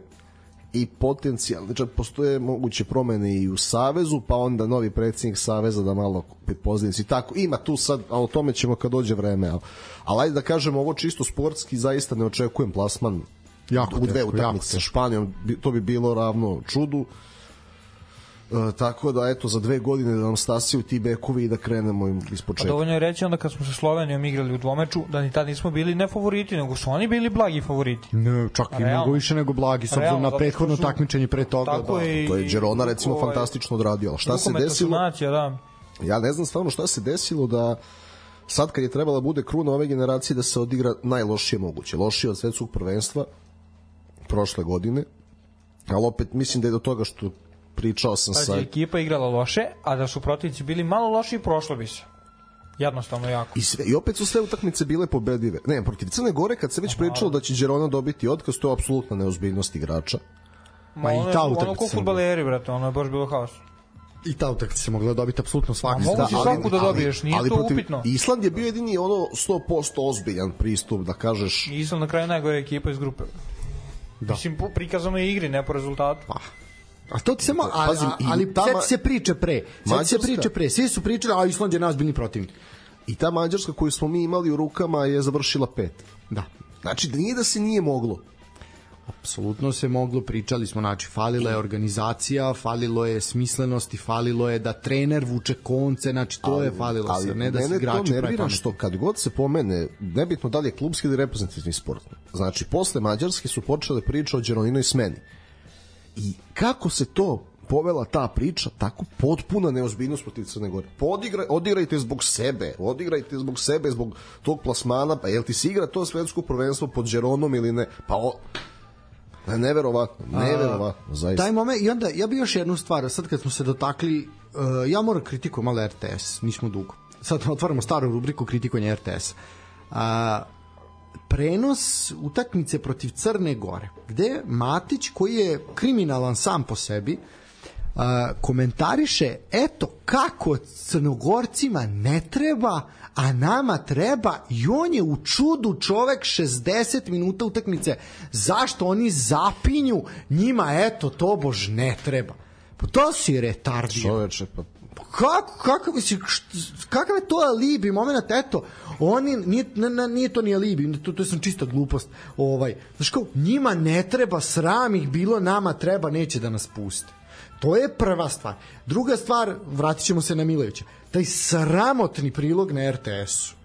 i potencijal, znači postoje moguće promene i u Savezu, pa onda novi predsjednik Saveza da malo pozivnici i tako, ima tu sad, a o tome ćemo kad dođe vreme, ali, ali ajde da kažemo ovo čisto sportski, zaista ne očekujem plasman Jako u dve teško, utakmice sa Španijom, to bi bilo ravno čudu. E, tako da eto za dve godine da nam stasiju ti bekovi i da krenemo im iz Pa početka. dovoljno je reći onda kad smo sa Slovenijom igrali u dvomeču, da ni tad nismo bili ne favoriti, nego su oni bili blagi favoriti. Ne, čak i mnogo više nego blagi, s obzirom na prethodno su- takmičenje pre toga. Tako da. i- To je Girona recimo ovaj, fantastično odradio. Šta se desilo? Nacija, da. Ja ne znam stvarno šta se desilo da sad kad je trebala da bude kruna ove generacije da se odigra najlošije moguće. Lošije od svetskog prvenstva prošle godine. Ali opet mislim da je do toga što pričao sam Pazi, sa... ekipa igrala loše, a da su protivnici bili malo loši, prošlo bi se. Jednostavno jako. I, sve, I opet su sve utakmice bile pobedive. Ne, protiv Crne Gore kad se već pričalo da će Girona dobiti otkaz, to je apsolutna neozbiljnost igrača. Ma Ma i ono, je- ta ono utakmica ko sam futbaleri, brate, ono je baš bilo haos. I ta utakmica se mogla dobiti apsolutno svaki. A mogu si ali- svaku da dobiješ, nije to upitno. Island je bio jedini ono 100% ozbiljan pristup, da kažeš I sam na kraju najgore ekipa iz grupe. Da. Mislim, po prikazanoj igri, ne po rezultatu. Pa, A to ti samo, a, Pazim, a, i ali sjeti se priče pre. Sjeti se Mađarska- priče pre. Svi su pričali, a Island je nazbiljni protivnik. i ta Mađarska koju smo mi imali u rukama je završila pet. Da. Znači da nije da se nije moglo. Apsolutno se moglo, pričali smo, znači, falila je organizacija, falilo je smislenosti, falilo je da trener vuče konce, znači, to je falilo se, ne da se igrači to nervira što kad god se pomene, nebitno da li je klubski ili reprezentativni sport. Znači, posle Mađarske su počele priče o Đeroninoj smeni. I kako se to povela ta priča, tako potpuna neozbiljnost protiv Crne Gore. Podigra, odigrajte zbog sebe, odigrajte zbog sebe, zbog tog plasmana, pa jel ti se igra to svetsko prvenstvo pod Đeronom ili ne? Pa o, Ne, neverovatno, neverovatno, zaista. Taj moment, i onda, ja bi još jednu stvar, sad kad smo se dotakli, uh, ja moram kritikujem malo RTS, nismo dugo. Sad otvaramo staru rubriku kritikovanja RTS. Uh, prenos utakmice protiv Crne Gore, gde Matić, koji je kriminalan sam po sebi, uh, komentariše, eto, kako Crnogorcima ne treba, a nama treba i on je u čudu čovek 60 minuta utakmice. Zašto oni zapinju? Njima eto to bož ne treba. Pa to si retardio. Čoveče, pa kako, kakav, si, kakav je to alibi moment, eto, oni, nije, ne, ne, nije to ni alibi, to, to je sam čista glupost, ovaj, znaš kao, njima ne treba, sram ih bilo, nama treba, neće da nas puste. To je prva stvar. Druga stvar, vratit ćemo se na Milovića, taj sramotni prilog na RTS-u,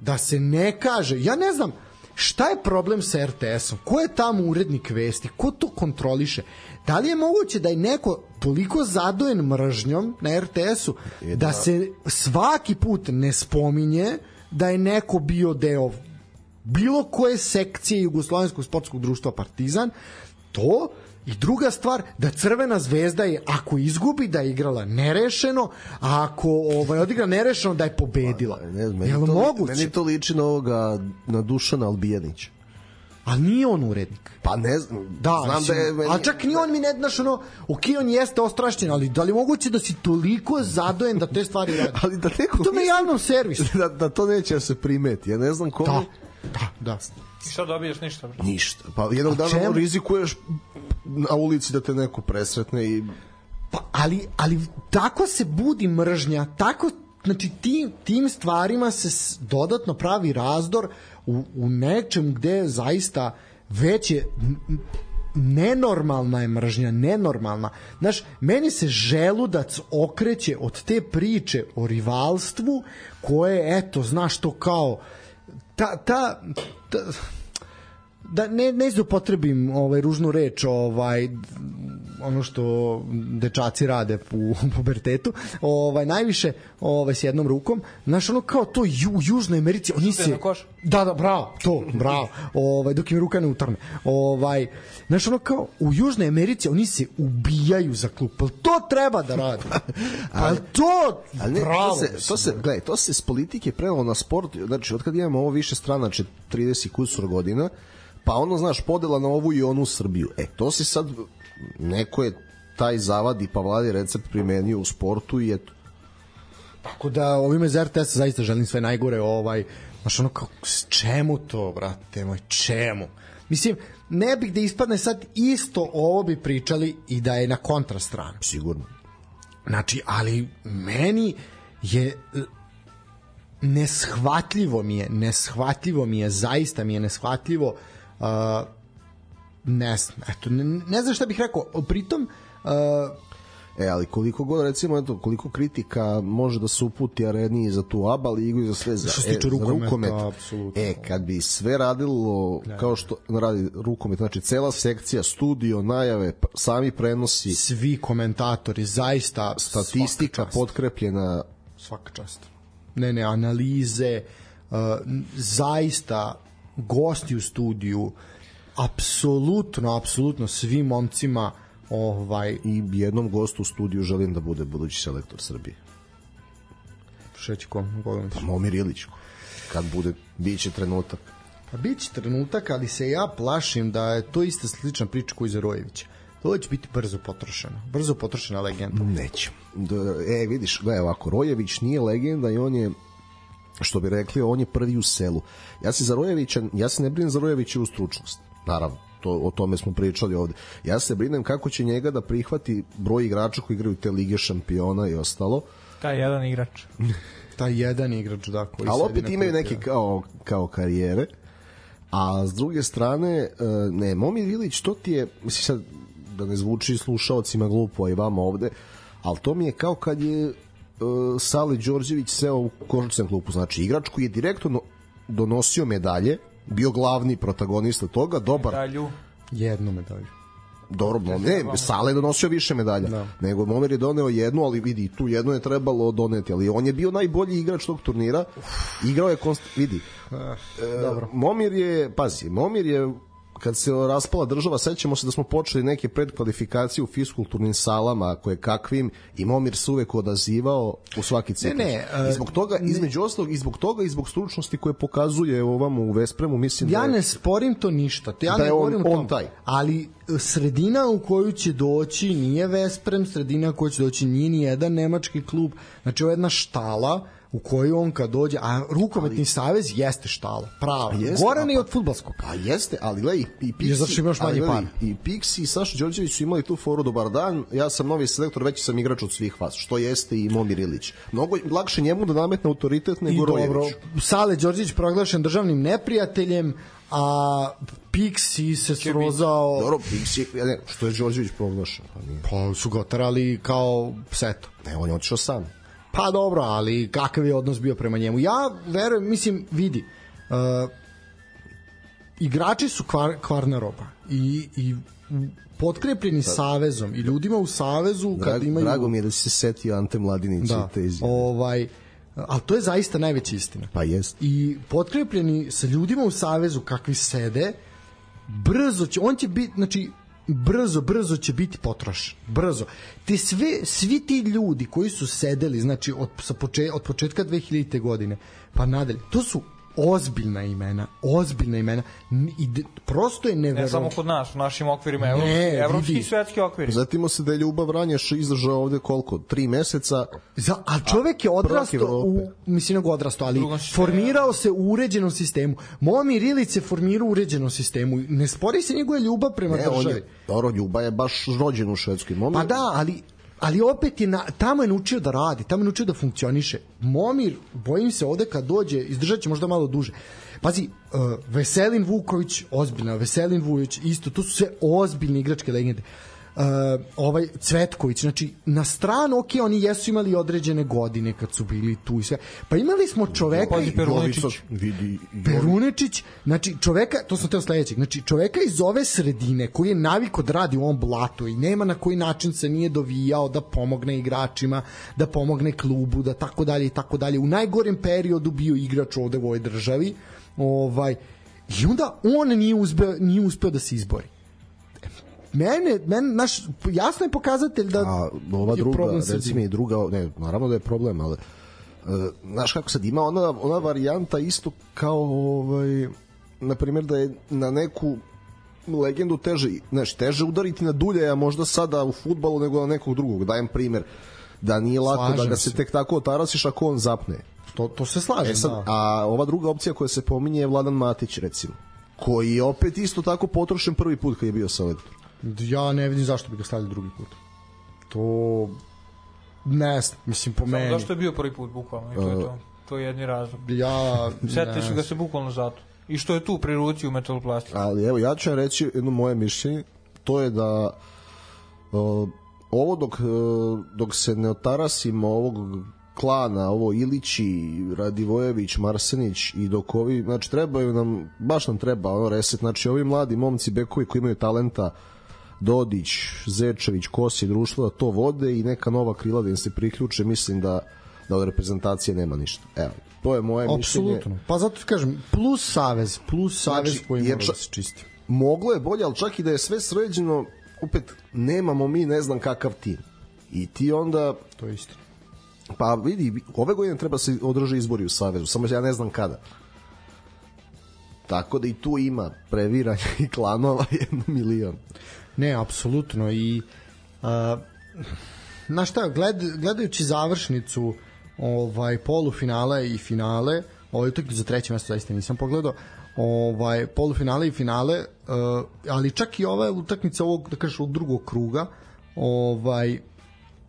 da se ne kaže, ja ne znam, šta je problem sa RTS-om? Ko je tamo urednik vesti? Ko to kontroliše? Da li je moguće da je neko toliko zadojen mržnjom na RTS-u da se svaki put ne spominje da je neko bio deo bilo koje sekcije Jugoslovenskog sportskog društva Partizan, to I druga stvar, da Crvena zvezda je, ako izgubi, da je igrala nerešeno, a ako ovaj, odigra nerešeno, da je pobedila. ne znam, meni, Jel to, moguće? meni to liči na ovoga, na Dušana Albijanića. A nije on urednik. Pa ne znam, Da, znam mislim, da je... Meni, a čak ni on mi ne, znaš, ono, ok, on jeste ostrašćen, ali da li je moguće da si toliko zadojen da te stvari radi? Ali da neko To me misli- javnom servisu. da, da to neće da se primeti. Ja ne znam kome... Da, da, da. I šta dobiješ ništa? bre? Ništa. Pa jednog dana čemu? rizikuješ na ulici da te neko presretne i Pa, ali, ali tako se budi mržnja, tako znači tim, tim stvarima se dodatno pravi razdor u, u nečem gde zaista već je nenormalna je mržnja, nenormalna. Znaš, meni se želudac okreće od te priče o rivalstvu koje, eto, znaš to kao ta, ta, ta da ne ne zupotrebim ovaj ružnu reč ovaj ono što dečaci rade u pubertetu ovaj najviše ovaj s jednom rukom znaš ono kao to ju, u južnoj Americi oni se da da bravo to bravo ovaj dok im ruka ne utrne ovaj znaš ono kao u južnoj Americi oni se ubijaju za klub Pa to treba da rade pa to Ali ne, bravo to se, to se, gledaj, to se s politike prelilo na sport, znači, od kad imamo ovo više strana, znači 30 kusur godina, pa ono, znaš, podela na ovu i onu Srbiju. E, to se sad, neko je taj zavadi pa vladi recept primenio u sportu i eto. Tako da ovime za RTS zaista želim sve najgore ovaj znaš ono kao s čemu to brate moj čemu Mislim, ne bih da ispadne sad isto ovo bi pričali i da je na kontrastranu. Sigurno. Znači, ali meni je e, neshvatljivo mi je, neshvatljivo mi je, zaista mi je neshvatljivo uh, ne znam, eto, ne, ne znam šta bih rekao, pritom uh, E, ali koliko god, recimo, eto, koliko kritika može da se uputi areni za tu ABA ligu i za sve za, Što se tiče e, za rukometa, rukomet. apsolutno. E, kad bi sve radilo kao što radi rukomet, znači cela sekcija, studio, najave, p- sami prenosi, svi komentatori zaista statistika potkrepljena svaka čast. Ne, ne, analize, uh, zaista gosti u studiju, apsolutno, apsolutno svim momcima ovaj, i jednom gostu u studiju želim da bude budući selektor Srbije. šeći ko, Bogdanović. Pa Momir Ilić, kad bude, bit će trenutak. Pa bit će trenutak, ali se ja plašim da je to ista slična priča koji za Rojevića. To će biti brzo potrošeno. Brzo potrošena legenda. Neće. Da, e, vidiš, gledaj ovako, Rojević nije legenda i on je što bi rekli, on je prvi u selu. Ja se za Rojevića, ja se ne brinem za Rojevićevu stručnost. Naravno, to, o tome smo pričali ovde. Ja se brinem kako će njega da prihvati broj igrača koji igraju te lige šampiona i ostalo. Taj jedan igrač. Taj jedan igrač, da, koji Ali opet imaju neke da. kao, kao karijere. A s druge strane, e, ne, Momir Ilić, to ti je, mislim sad, da ne zvuči slušaocima glupo a i vama ovde, ali to mi je kao kad je uh, Sale Đorđević seo u košarčarsku klupu, znači igrač koji je direktno no- donosio medalje, bio glavni protagonista toga, dobar, Dalju. Jednu medalju. dobro, ne, Sale je donosio više medalja, Da. nego Momir je doneo jednu, ali vidi, tu jednu je trebalo doneti, ali on je bio najbolji igrač tog turnira, igrao je, konst... vidi, Dobro. Momir je, pazi, Momir je kad se raspala država, sećamo se da smo počeli neke predkvalifikacije u fiskulturnim salama, koje kakvim, i Momir se uvek odazivao u svaki ciklus. ne, I zbog toga, između ostalog, i zbog toga, i zbog stručnosti koje pokazuje ovamo u Vespremu, mislim da Ja ne sporim to ništa. Ja Da ne je on- govorim on tom. taj. Ali e, sredina u koju će doći nije Vesprem, sredina u koju će doći nije ni jedan nemački klub. Znači ovo je jedna štala u koju on kad dođe, a rukometni savez jeste štala, prava. Jeste, Goran a je pa- od futbalskog. Pa jeste, ali gledaj, i, i Pixi, zato što imaš manje gledaj, para. I Pixi i Saša Đorđević su imali tu foru dobar dan, ja sam novi selektor, veći sam igrač od svih vas, što jeste i Momir Ilić. Mnogo lakše njemu da nametne autoritet I nego dobro, Rojeviću. Sale Đorđević proglašen državnim neprijateljem, a Pixi se srozao... Dobro, Pixi, ja ne, što je Đorđević proglašen? Pa, nije. Pa su ga oterali kao seto. ne, on je otišao sam. Pa dobro, ali kakav je odnos bio prema njemu? Ja verujem, mislim, vidi, uh, igrači su kvar, kvarna roba i, i potkrepljeni savezom i ljudima u savezu kad Drago, imaju... drago mi je da si se setio Ante Mladinića da, i te izjave. ovaj, ali to je zaista najveća istina. Pa jest. I potkrepljeni sa ljudima u savezu kakvi sede, brzo će, on će biti, znači, brzo, brzo će biti potrošen. Brzo. Te sve, svi ti ljudi koji su sedeli, znači, od, sa poče, od početka 2000. godine, pa nadalje, to su ozbiljna imena, ozbiljna imena. I de, prosto je Ne neverovatno. samo kod nas, u našim okvirima, Ne, evropski, evropski vidi. i svetski okviri. Zatimo se da je Ljubav Ranjaš izdržao ovde koliko? Tri meseca. Za, a čovek je odrastao u, mislim nego odrastao, ali formirao se u uređenom sistemu. Momir Ilić se formirao u uređenom sistemu. Ne spori se njegova ljubav prema Ne, on državi. je, dobro, Ljuba je baš rođen u Švedskoj. Momir, Pa da, ali ali opet je na, tamo je naučio da radi, tamo je naučio da funkcioniše. Momir, bojim se ovde kad dođe, izdržat će možda malo duže. Pazi, uh, Veselin Vuković, ozbiljna, Veselin Vujović, isto, to su sve ozbiljne igračke legende. Uh, ovaj Cvetković, znači na stranu, ok, oni jesu imali određene godine kad su bili tu i sve. Pa imali smo čoveka Pazi, i- Perunečić. Vidi, Perunečić, znači čoveka, to sam teo sledećeg, znači čoveka iz ove sredine koji je naviko da radi u ovom blatu i nema na koji način se nije dovijao da pomogne igračima, da pomogne klubu, da tako dalje i tako dalje. U najgorem periodu bio igrač ovde u ovoj državi. Ovaj i onda on nije uspeo nije uspeo da se izbori. Mene, mene naš jasno je pokazatelj da A ova druga, recimo i druga, ne, naravno da je problem, ali uh, znaš kako sad ima ona, ona varijanta isto kao ovaj, na primjer da je na neku legendu teže, znaš, teže udariti na dulje, a možda sada u futbalu nego na nekog drugog. Dajem primer da nije lako Slažem da ga se se. tek tako otarasiš ako on zapne. to, to se slaže. E sad, da. a ova druga opcija koja se pominje je Vladan Matić recimo. koji je opet isto tako potrošen prvi put kad je bio selektor. Ja ne vidim zašto bi ga stavili drugi put. To ne znam, mislim po Samo meni. zašto je bio prvi put, bukvalno, i to je to. To je jedni razlog. Ja Setili su ga se bukvalno zato. I što je tu pri ruci u metaloplastiku. Ali evo, ja ću vam reći jedno moje mišljenje, to je da uh, ovo dok, uh, dok se ne otarasimo ovog klana, ovo Ilići, Radivojević, Marsenić i dok ovi, znači trebaju nam, baš nam treba ono reset, znači ovi mladi momci bekovi koji imaju talenta Dodić, Zečević, Kosi, društvo da to vode i neka nova krila da im se priključe, mislim da da od reprezentacije nema ništa. Evo, to je moje mišljenje. Apsolutno. Pa zato ti kažem, plus savez, plus savez Znači, koji mora da se čisti. moglo je bolje, ali čak i da je sve sređeno, opet nemamo mi ne znam kakav tim. I ti onda, To je istina. pa vidi, ove godine treba se održe izbori u Savezu, samo ja ne znam kada. Tako da i tu ima previranja i klanova jedno milion. Ne, apsolutno i uh, na šta, gled, gledajući završnicu ovaj polufinala i finale, ovaj utakmicu za treće mesto zaista nisam pogledao, ovaj polufinale i finale, uh, ali čak i ova utakmica ovog da kažeš ovog drugog kruga, ovaj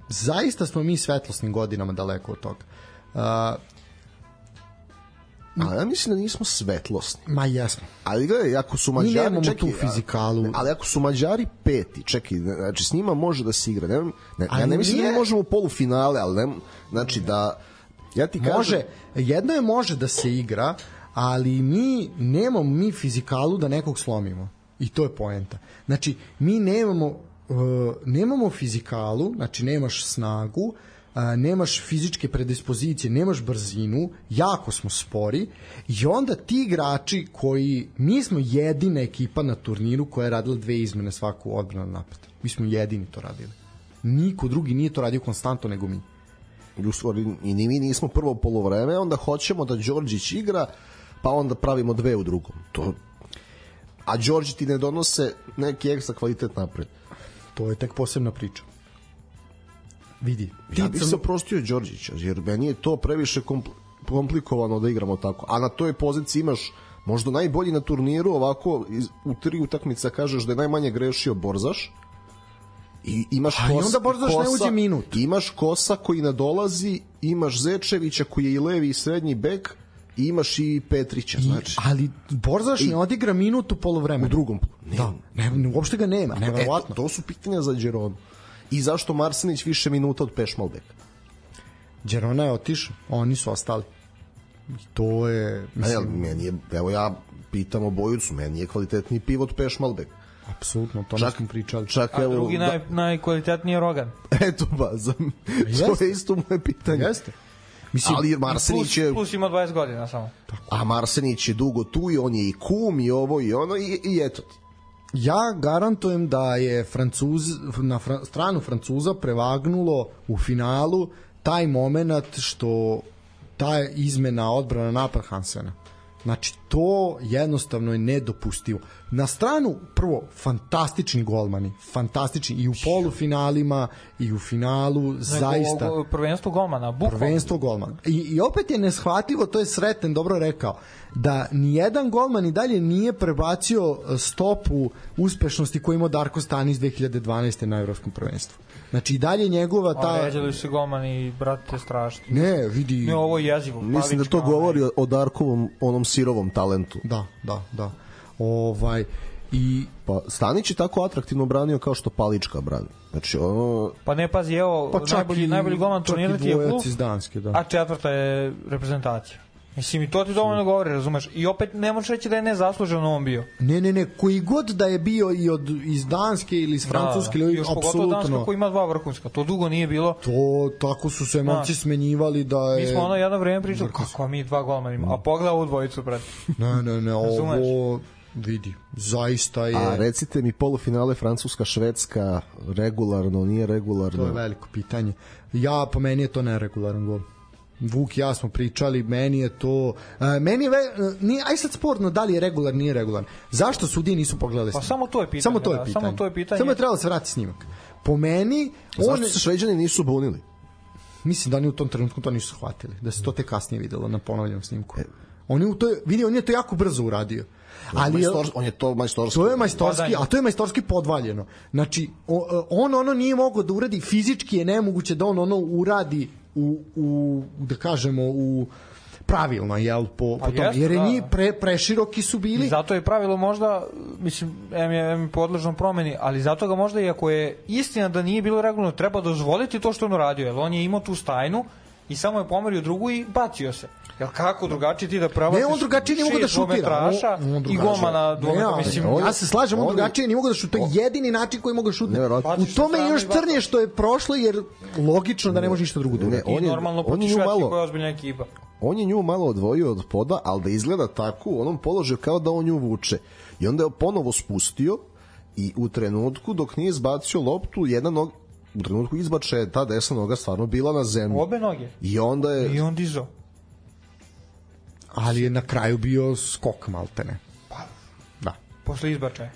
zaista smo mi svetlosnim godinama daleko od toga. Uh, A ja mislim da nismo svetlosni. ma jesmo. Ali gledaj, ako su Mađari... nemamo čekaj, tu fizikalu. Ali ako su Mađari peti, čekaj, znači s njima može da se igra. Ne, ne, ja ne mislim da nije- mi možemo u polufinale, ali ne, znači da... Ja ti kažem, Može, jedno je može da se igra, ali mi nemamo mi fizikalu da nekog slomimo. I to je poenta. Znači, mi nemamo uh, nemamo fizikalu, znači nemaš snagu, uh, nemaš fizičke predispozicije, nemaš brzinu, jako smo spori i onda ti igrači koji, mi smo jedina ekipa na turniru koja je radila dve izmene svaku odbranu napad. Mi smo jedini to radili. Niko drugi nije to radio konstantno nego mi. u stvari i ni mi nismo prvo polovreme, onda hoćemo da Đorđić igra, pa onda pravimo dve u drugom. To a Đorđi ti ne donose neki ekstra kvalitet napred. To je tek posebna priča. Vidi, Ja bih crn- se oprostio Đorđića, jer meni je to previše kompl komplikovano da igramo tako. A na toj poziciji imaš možda najbolji na turniru, ovako iz, u tri utakmica kažeš da je najmanje grešio Borzaš, I imaš A i onda Borzaš ne uđe minut. Imaš Kosa koji nadolazi, imaš Zečevića koji je i levi i srednji bek, i imaš i Petrića, znači. ali Borzaš ne odigra minutu polovremena. U drugom. Ne, Da, ne, ne, uopšte ga nema, Eto, neverovatno. to su pitanja za Đeronu. I zašto Marsenić više minuta od Pešmalbeka? Đerona je otišao, oni su ostali. I to je, mislim, meni je, evo ja pitam o Bojucu, meni je kvalitetniji pivot Pešmalbek. apsolutno, o tome Čak, smo pričali. čak A evo, drugi da- naj, najkvalitetniji je Rogan. Eto ba, za, to jeste. je isto moje pitanje. Jeste. Mislim, Ali Plus, Marsenić je, plus ima 20 godina samo. a Marsenić je dugo tu i on je i kum i ovo i ono i, i eto ti. Ja garantujem da je Francuz, na fra, stranu Francuza prevagnulo u finalu taj moment što ta izmena odbrana napad Hansena. Znači, to jednostavno je nedopustivo. Na stranu, prvo, fantastični golmani, fantastični i u polufinalima i u finalu, zaista Nego, prvenstvo golmana, bukvalno. prvenstvo golmana. I, I opet je neshvatljivo, to je Sreten dobro rekao, da nijedan golman i dalje nije prebacio stopu uspešnosti koju imao Darko Stanis 2012. na evropskom prvenstvu. Znači i dalje njegova Ta... ta... Ređali su golmani, brate, strašni. Ne, vidi... Ne, ovo je jezivo. Mislim da to govori o, o Darkovom onom sirovom talentu. Da, da, da. Ovaj, i Pa Stanić je tako atraktivno branio kao što Palička brani. Znači ono Pa ne, pazi, evo, pa najbolji, i, najbolji golman turnira i ti je iz Danske, da. a četvrta je reprezentacija. Mislim, i to ti dovoljno govori, razumeš? I opet ne možeš reći da je nezasluženo on bio. Ne, ne, ne, koji god da je bio i od iz Danske ili iz Francuske da, ili Još pogotovo Danska apsolutno koja ima dva vrhunska. To dugo nije bilo. to tako su se momci Znaš, smenjivali da je Mi smo ono jedno vreme pričali, kako mi dva golmana imamo. A pogledaj ovu dvojicu, brate. Ne, ne, ne, ovo vidi, zaista je A recite mi polufinale Francuska, Švedska, regularno, nije regularno. to je veliko pitanje. Ja po meni je to neregularan gol. Vuk i ja smo pričali, meni je to uh, meni je ve, uh, nije aj sad sporno da li je regular nije regular. Zašto sudije nisu pogledali? Pa snimak? samo to je pitanje, Samo to je da, pitanje. samo to je pitanje. Samo je trebalo da se vrati snimak. Po meni on Zašto se Šveđani nisu bunili? mislim da oni u tom trenutku to nisu shvatili, da se to tek kasnije videlo na ponovljenom snimku. On je, u to, vidi, on je to jako brzo uradio. Ali je- Majstor, on je to majstorski. To je majstorski, Padanje. a to je majstorski podvaljeno. Znači, on ono nije mogao da uradi, fizički je nemoguće da on ono uradi u, u da kažemo, u pravilno, jel, po, Pa po tome. jeste, Jer je da. njih pre, preširoki su I bili. zato je pravilo možda, mislim, em je, em je podležno promeni, ali zato ga možda, iako je istina da nije bilo regularno, treba dozvoliti to što on uradio, jer on je imao tu stajnu i samo je pomerio drugu i bacio se. Jel kako drugačije ti da prebaciš Ne, on drugačije nije mogu da šutira. dvometraša On- on i golmana Ne, dvometa, mislim, ja se slažem, on drugačije nije mogu da šutira. Jedini način koji mogu da. Neverovatno. U tome je još crnije što je prošlo, jer logično da ne može ništa drugo da Ne, on je- normalno protiv Švedske koja je ozbiljna ekipa. on je nju malo odvojio od poda, ali da izgleda tako u onom položaju kao da on nju vuče. I onda je ponovo spustio i u trenutku dok nije izbacio loptu, jedna nog, u trenutku izbačaja je ta desna noga stvarno bila na zemlji. Obe noge. I onda je... I on dizo. Ali je na kraju bio skok maltene. Pa. Da. Posle izbačaja.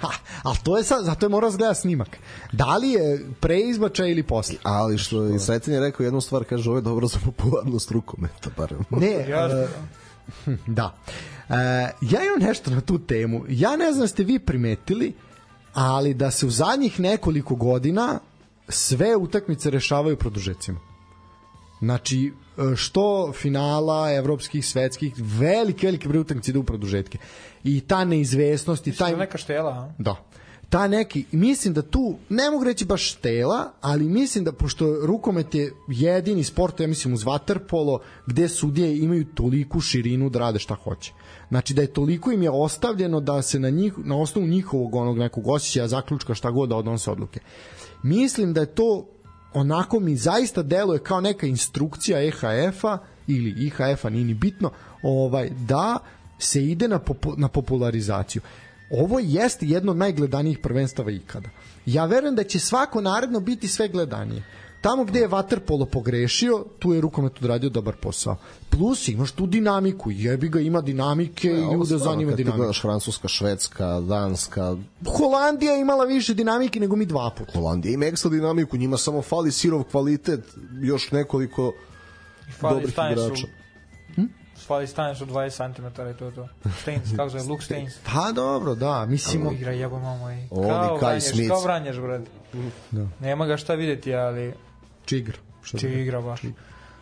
Ha, ali to je sad, zato je morao zgleda snimak. Da li je pre izbačaja ili posle? Ali što je Sretin je rekao jednu stvar, kaže ovo je dobro za popularnost rukometa, barem. Ne, Jasno. e, da. E, ja imam nešto na tu temu. Ja ne znam da ste vi primetili, ali da se u zadnjih nekoliko godina sve utakmice rešavaju produžecima. Znači, e, što finala evropskih, svetskih, velike, velike broj utakmice ide u produžetke. I ta neizvesnost i Taj... neka štela, a? Da. Ta neki, mislim da tu, ne mogu reći baš štela, ali mislim da, pošto rukomet je jedini sport, ja mislim uz vaterpolo, gde sudije imaju toliku širinu da rade šta hoće. Znači da je toliko im je ostavljeno da se na, njih, na osnovu njihovog onog nekog osjećaja zaključka šta god da odnose odluke. Mislim da je to onako mi zaista deluje kao neka instrukcija EHF-a ili IHF-a, nije ni bitno, ovaj, da se ide na, popu, na popularizaciju. Ovo jeste jedno od najgledanijih prvenstava ikada. Ja verujem da će svako naredno biti sve gledanije. Tamo gde je Waterpolo pogrešio, tu je rukomet odradio dobar posao. Plus imaš tu dinamiku, jebi ga ima dinamike i ljude zanima dinamika. gledaš Francuska, Švedska, Danska, Holandija je imala više dinamike nego mi dva puta. Holandija ima ekstra dinamiku, njima samo fali sirov kvalitet, još nekoliko fali dobrih igrača. Fali stanje su 20 cm i to je to. Stains, kako zove, Luke Stains. Pa dobro, da, mislim... Igra jebo mamo i... Kao Kai vranješ, Smith. kao vranješ, brate. Da. Nema ga šta videti, ali Čigar. Što će da- igra baš.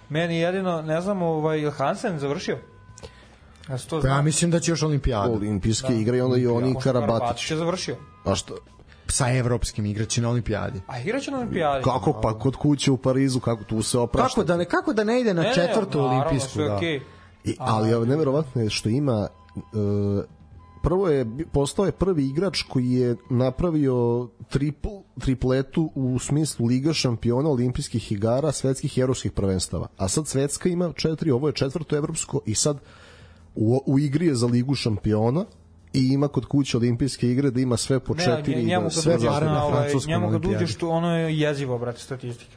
Meni jedino, ne znam, ovaj, je Hansen završio? Ja to Pa ja mislim da će još olimpijada. olimpijske igre i onda i oni Pošto Karabatić. je završio. A što? Sa evropskim igraće na olimpijadi. A igraće na olimpijadi. Kako pa kod kuće u Parizu, kako tu se oprašta. Kako da ne, kako da ne ide na Ne, ne, četvrtu naravno, olimpijsku, sve da. okej. I, ali je neverovatno je što ima e, prvo je postao je prvi igrač koji je napravio tripl, tripletu u smislu Liga šampiona, olimpijskih igara, svetskih i evropskih prvenstava. A sad svetska ima četiri, ovo je četvrto evropsko i sad u, u igri je za Ligu šampiona i ima kod kuće olimpijske igre da ima sve po Ne, četiri. i njemu da kad sve uđeš pare na ovaj, francuskom njemu kad uđeš tu, ono je jezivo, brate, statistika.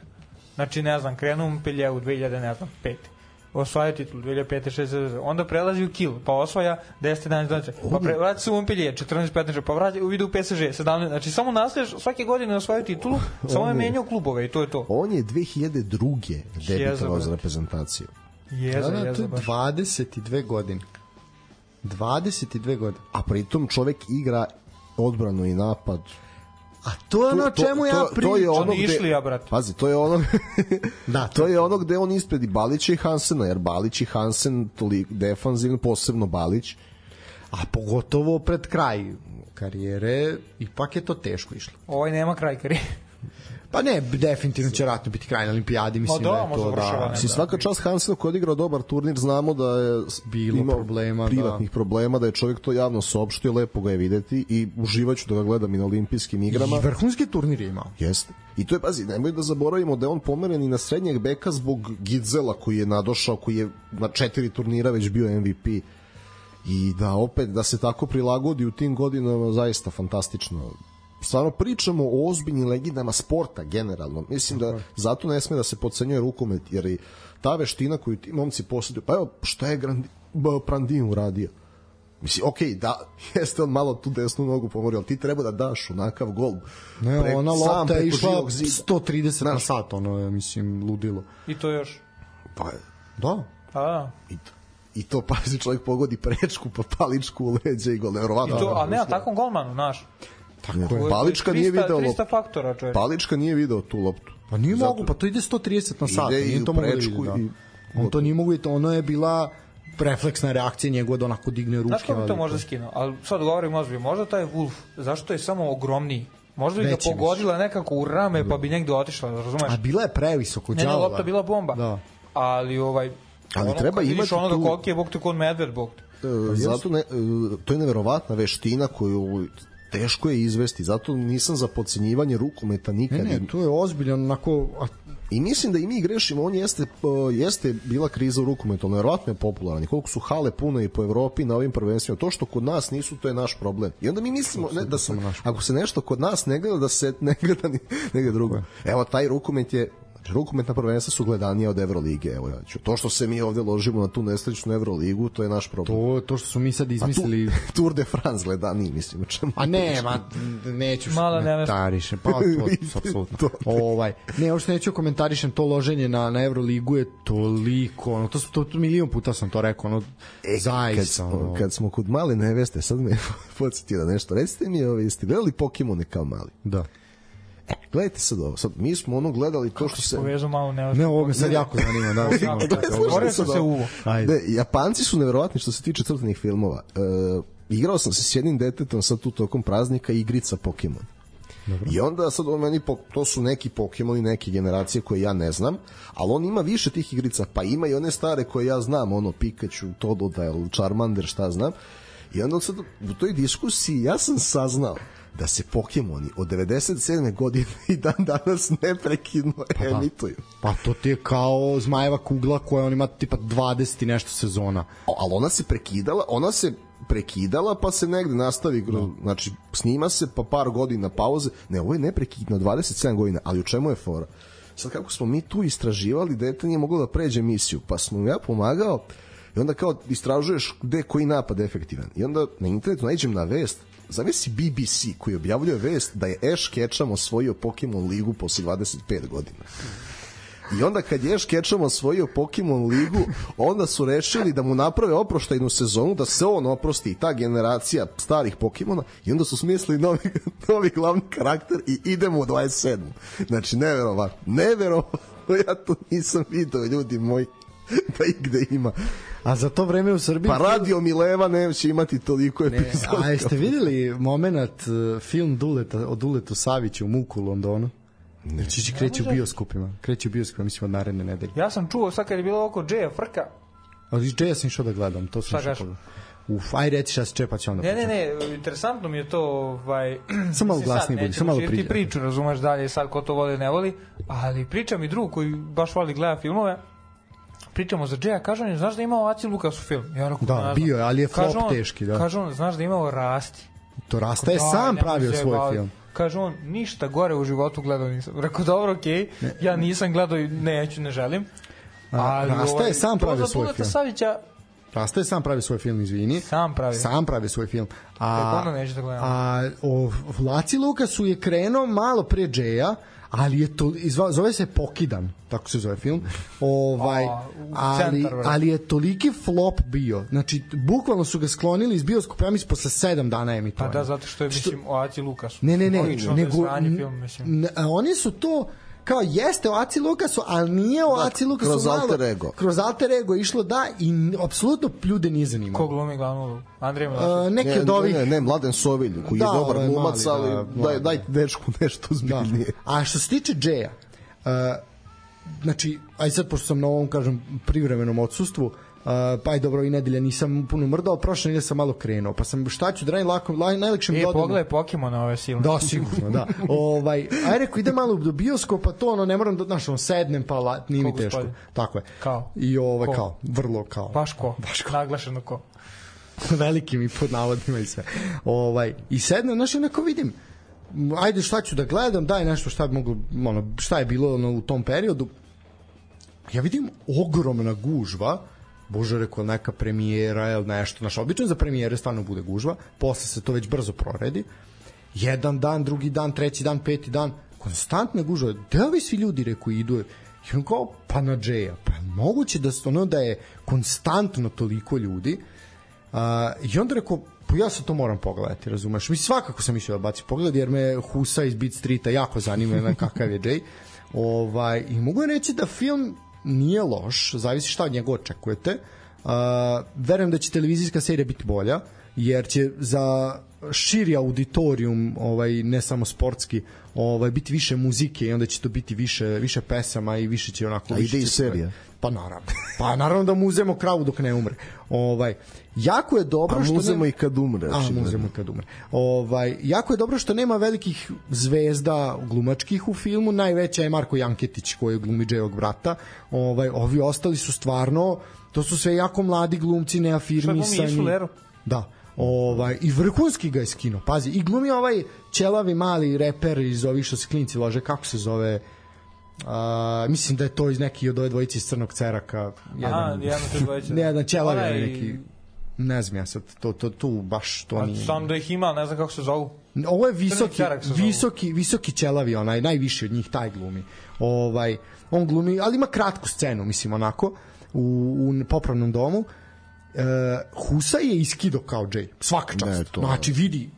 Znači, ne znam, krenu u Montpellier u 2000, ne znam, 5. Osvaja titul 2005. 6. Onda prelazi u Kiel, pa osvaja 10. 11. 12. Pa pre, vraća se u Montpellier 14. 15. Pa vraća, ide u PSG 17. Znači, samo nastaviš svake godine osvajaju titulu, samo je menjao klubove i to je to. On je 2002. debitovao za reprezentaciju. Jeza, Da, da, to jeza je baš. 22 godine. 22 godine. A pritom čovek igra odbranu i napad. A to je ono o čemu ja pričam. to je ono Oni gde, išli, ja, brate. Pazi, to je ono Da, to je ono gde on ispred i Balića i Hansena, jer Balić i Hansen toliko defanzivno, posebno Balić. A pogotovo pred kraj karijere, ipak je to teško išlo. Ovaj nema kraj karijere. Pa ne, definitivno će ratno biti kraj na olimpijadi, mislim Ma da, da, je to da. ne. Mislim, svaka čast Hansenu koji odigrao dobar turnir, znamo da je Bilo imao problema, da. privatnih problema, da je čovjek to javno saopštio, lepo ga je videti i uživaću da ga gledam i na olimpijskim igrama. I vrhunski turnir je imao. Jeste. I to je, pazi, nemoj da zaboravimo da je on pomeren i na srednjeg beka zbog Gidzela koji je nadošao, koji je na četiri turnira već bio MVP i da opet, da se tako prilagodi u tim godinama, zaista fantastično. Stvarno pričamo o ozbiljnim legendama sporta generalno. Mislim da zato ne sme da se podcenjuje rukomet, jer i ta veština koju ti momci posjeduju, pa evo, šta je Grandi, Prandin uradio? Mislim, okej, da, jeste on malo tu desnu nogu pomorio, ali ti treba da daš onakav gol. Ne, Pre- ona lopta je išla živog zida. 130 na sat, ono je, mislim, ludilo. I to još. Pa je, Da. Pa da. i to. i to pazi čovjek pogodi prečku pa paličku u leđa i gol I neverovatno to, a ne, a takvom golmanu, znaš. Tako je. Palička nije 300 video 300 loptu faktora, čovječ. Palička nije video tu loptu Pa nije Zato- mogu, pa to ide 130 na sat. Ide i nije u to mogu da vidi, da. i- On to nije mogu ono je bila refleksna reakcija njegova da onako digne ruke. Znaš kako bi to možda skinuo? Ali sad govorim ozbiljno, možda taj Wolf, zašto je samo ogromniji? Možda bi ga pogodila nekako u rame, pa bi negde otišla, razumeš? A bila je previsoko, Ne, ne, đavola. lopta bila bomba. Da. Ali ovaj Ali ono, treba imati onoga tu- koliki je bog te kod medved bog te. E, zato ne, e, to je neverovatna veština koju teško je izvesti zato nisam za podcenjivanje rukometa nikad Ne, ne, to je ozbiljan, onako, a I mislim da i mi grešimo, on jeste, jeste bila kriza u rukometu, nevjerojatno je popularan. I koliko su hale pune i po Evropi na ovim prvenstvima, to što kod nas nisu, to je naš problem. I onda mi mislimo ne, da se, ako se nešto kod nas ne gleda, da se ne gleda ni, negde drugo. Evo, taj rukomet je Znači, rukometna prvenstva su gledanija od Evrolige. Evo, ja ću. To što se mi ovde ložimo na tu nesrećnu Evroligu, to je naš problem. to, to što su mi sad A tu, izmislili... Tour de France gledaniji, mislim, čemu A ne, ma, neću Mala komentarišem, pa to, apsolutno. ovaj, ne, uopšte neću komentarišem to loženje na, na Euroligu je toliko, ono, to, to, to milion puta sam to rekao, ono, E, zaista, kad, ono, smo, kad smo kod male neveste, sad me podsjetio da nešto. Recite mi, ovaj, jeste gledali Pokemone kao mali? da. E, gledajte sad ovo. Sad, mi smo ono gledali to što se... Povezu malo ne Ne, ovo me sad jako zanima, da. Otvorio sam se uvo. Ajde. Ne, Japanci su neverovatni što se tiče crtanih filmova. E, igrao sam se s jednim detetom sad tu tokom praznika igrica Pokemon. Dobro. I onda sad on meni, to su neki Pokemoni, neke generacije koje ja ne znam, ali on ima više tih igrica, pa ima i one stare koje ja znam, ono Pikachu, Totodile, Charmander, šta znam. I onda sad u toj diskusiji ja sam saznao da se Pokemoni od 97. godine i dan danas neprekidno emituju. Pa to ti je kao zmajeva kugla koja on ima tipa 20 i nešto sezona. O, ali ona se prekidala, ona se prekidala pa se negde nastavi, no. znači snima se pa par godina pauze, ne, ovo je neprekidno, 27 godina, ali u čemu je fora? Sad kako smo mi tu istraživali, dete nije moglo da pređe misiju, pa smo mu ja pomagao i onda kao istražuješ gde koji napad efektivan. I onda na internetu nađem na vest, zavisi BBC koji objavljuje vest da je Ash Ketchum osvojio Pokemon ligu posle 25 godina. I onda kad je Ash Ketchum osvojio Pokemon ligu, onda su rešili da mu naprave oproštajnu sezonu, da se on oprosti i ta generacija starih Pokemona i onda su smislili novi, novi glavni karakter i idemo u 27. Znači, neverovatno. Neverovatno. Ja to nisam video, ljudi moji da ih gde ima. A za to vreme u Srbiji... Pa radio Mileva neće imati toliko epizoda. A jeste videli moment uh, film Duleta, o Duletu Saviću u Muku u Londonu? Znači će kreće u bioskopima. Kreće u bioskopima, mislim, od naredne nedelje. Ja sam čuo sad kad je bilo oko Džeja frka, Ali iz Jaya sam išao da gledam, to sam Šta išao kažeš? pogledam. Uf, aj reći šta se čepa će onda. Ne, ne, pričati. ne, interesantno mi je to, ovaj... Samo malo glasnije budi, samo malo priđe. priču, razumeš dalje sad ko to voli ne voli, ali priča mi drug koji baš voli gleda filmove, pričamo za Džeja, kaže on, znaš da je imao Aci Lukas u film? Ja rekao, Da, bio je, ali je flop on- teški, da. Kaže on, znaš da je imao Rasti. To Rasta je Da, sam pravio svoj baviti. film. Kaže on, ništa gore u životu gledao nisam. Rekao, dobro, okej, ja nisam gledao i neću, ne želim. A, Rasta je sam to pravio svoj film. Savića, Rasta je sam pravi svoj film, izvini. Sam pravi. Sam pravi svoj film. A, onda neću da gledam. a o Vlaci Lukasu je krenuo malo pre Džeja, ali je to izva, zove se Pokidan, tako se zove film. Ovaj ali ali je toliki flop bio. Znači bukvalno su ga sklonili iz bioskopa ja mislim posle 7 dana Pa emitovanja. da, zato što je, mislim, o Aci Lukasu. Ne, ne, ne, nego to je sranje film, mislim. n- a oni su to kao jeste o Aci Lukasu, ali nije o Da, Aci Lukasu kroz malo, alter ego. Kroz alter ego je išlo da i apsolutno ljude nije zanimalo. Ko glumi glavnu? Andrej Uh, Milošević. neki Ne, od ovih ne, ne, Mladen Sovilj, koji Da, je dobar ovaj glumac, mali, ali da, daj, da. daj dečku nešto Da. zbiljnije. A što se tiče Džeja, uh, znači, aj sad pošto sam na ovom, kažem, privremenom odsustvu, uh, pa aj dobro, i nedelja nisam puno mrdao, prošle nedelje sam malo krenuo, pa sam šta ću da radim lako, najlakše mi E, da odem- pogledaj Pokemona ove silne. Da, sigurno, da. ovaj, aj rekao, ide malo do bioskopa, to ono, ne moram da, znaš, ono, sednem, pa la, nije mi Ko teško. gospodin? Tako je. Kao? I ovaj, Ko? kao, vrlo kao. Baš ko? Baš ko. Naglašeno ko? velikim i pod navodima i sve. Ovaj, I sednem, znaš, onako vidim, ajde šta ću da gledam, daj nešto šta bi moglo, ono, šta je bilo ono, u tom periodu. Ja vidim ogromna gužva, Bože, rekao, neka premijera ili nešto, znaš, obično za premijere stvarno bude gužva, posle se to već brzo proredi, jedan dan, drugi dan, treći dan, peti dan, konstantna gužva, gde ovi svi ljudi, rekao, idu, I on kao, pa na Jaya. Pa moguće da, ono da je konstantno toliko ljudi. Uh, I onda rekao, pa ja se to moram pogledati, razumeš? Mi svakako sam mislio da baci pogled, jer me Husa iz Beat Streeta jako zanima na kakav je Jay. Ovaj, I mogu reći da film nije loš, zavisi šta od njega očekujete. Uh, verujem da će televizijska serija biti bolja, jer će za širi auditorijum, ovaj ne samo sportski, ovaj biti više muzike i onda će to biti više više pesama i više će onako A više ide i serija? Pa naravno. Pa naravno da mu uzemo kravu dok ne umre. Ovaj jako je dobro A što muzemo ne- i kad umre. A, očigledno. muzemo kad umre. Ovaj, jako je dobro što nema velikih zvezda glumačkih u filmu. Najveća je Marko Janketić koji glumi Džejog brata. Ovaj, ovi ostali su stvarno, to su sve jako mladi glumci, Šta glumi neafirmisani. Isu Leru? Da. Ovaj, I vrhunski ga je skino. Pazi, i glumi ovaj ćelavi mali reper iz ovih što se klinci lože, kako se zove... A, mislim da je to iz neki od ove dvojice iz Crnog ceraka. Aha, jedan od te dvojice. Ne, jedan ćelavi Onaj- neki. Ne znam ja sad, to, to, tu baš to A nije. Sam da ih ima, ne znam kako se zovu. Ovo je visoki, visoki, visoki ćelavi, onaj, najviši od njih, taj glumi. Ovaj, on glumi, ali ima kratku scenu, mislim, onako, u, u popravnom domu. E, Husa je iskido kao Jay, svaka čast. Ne, to- Znači, vidi,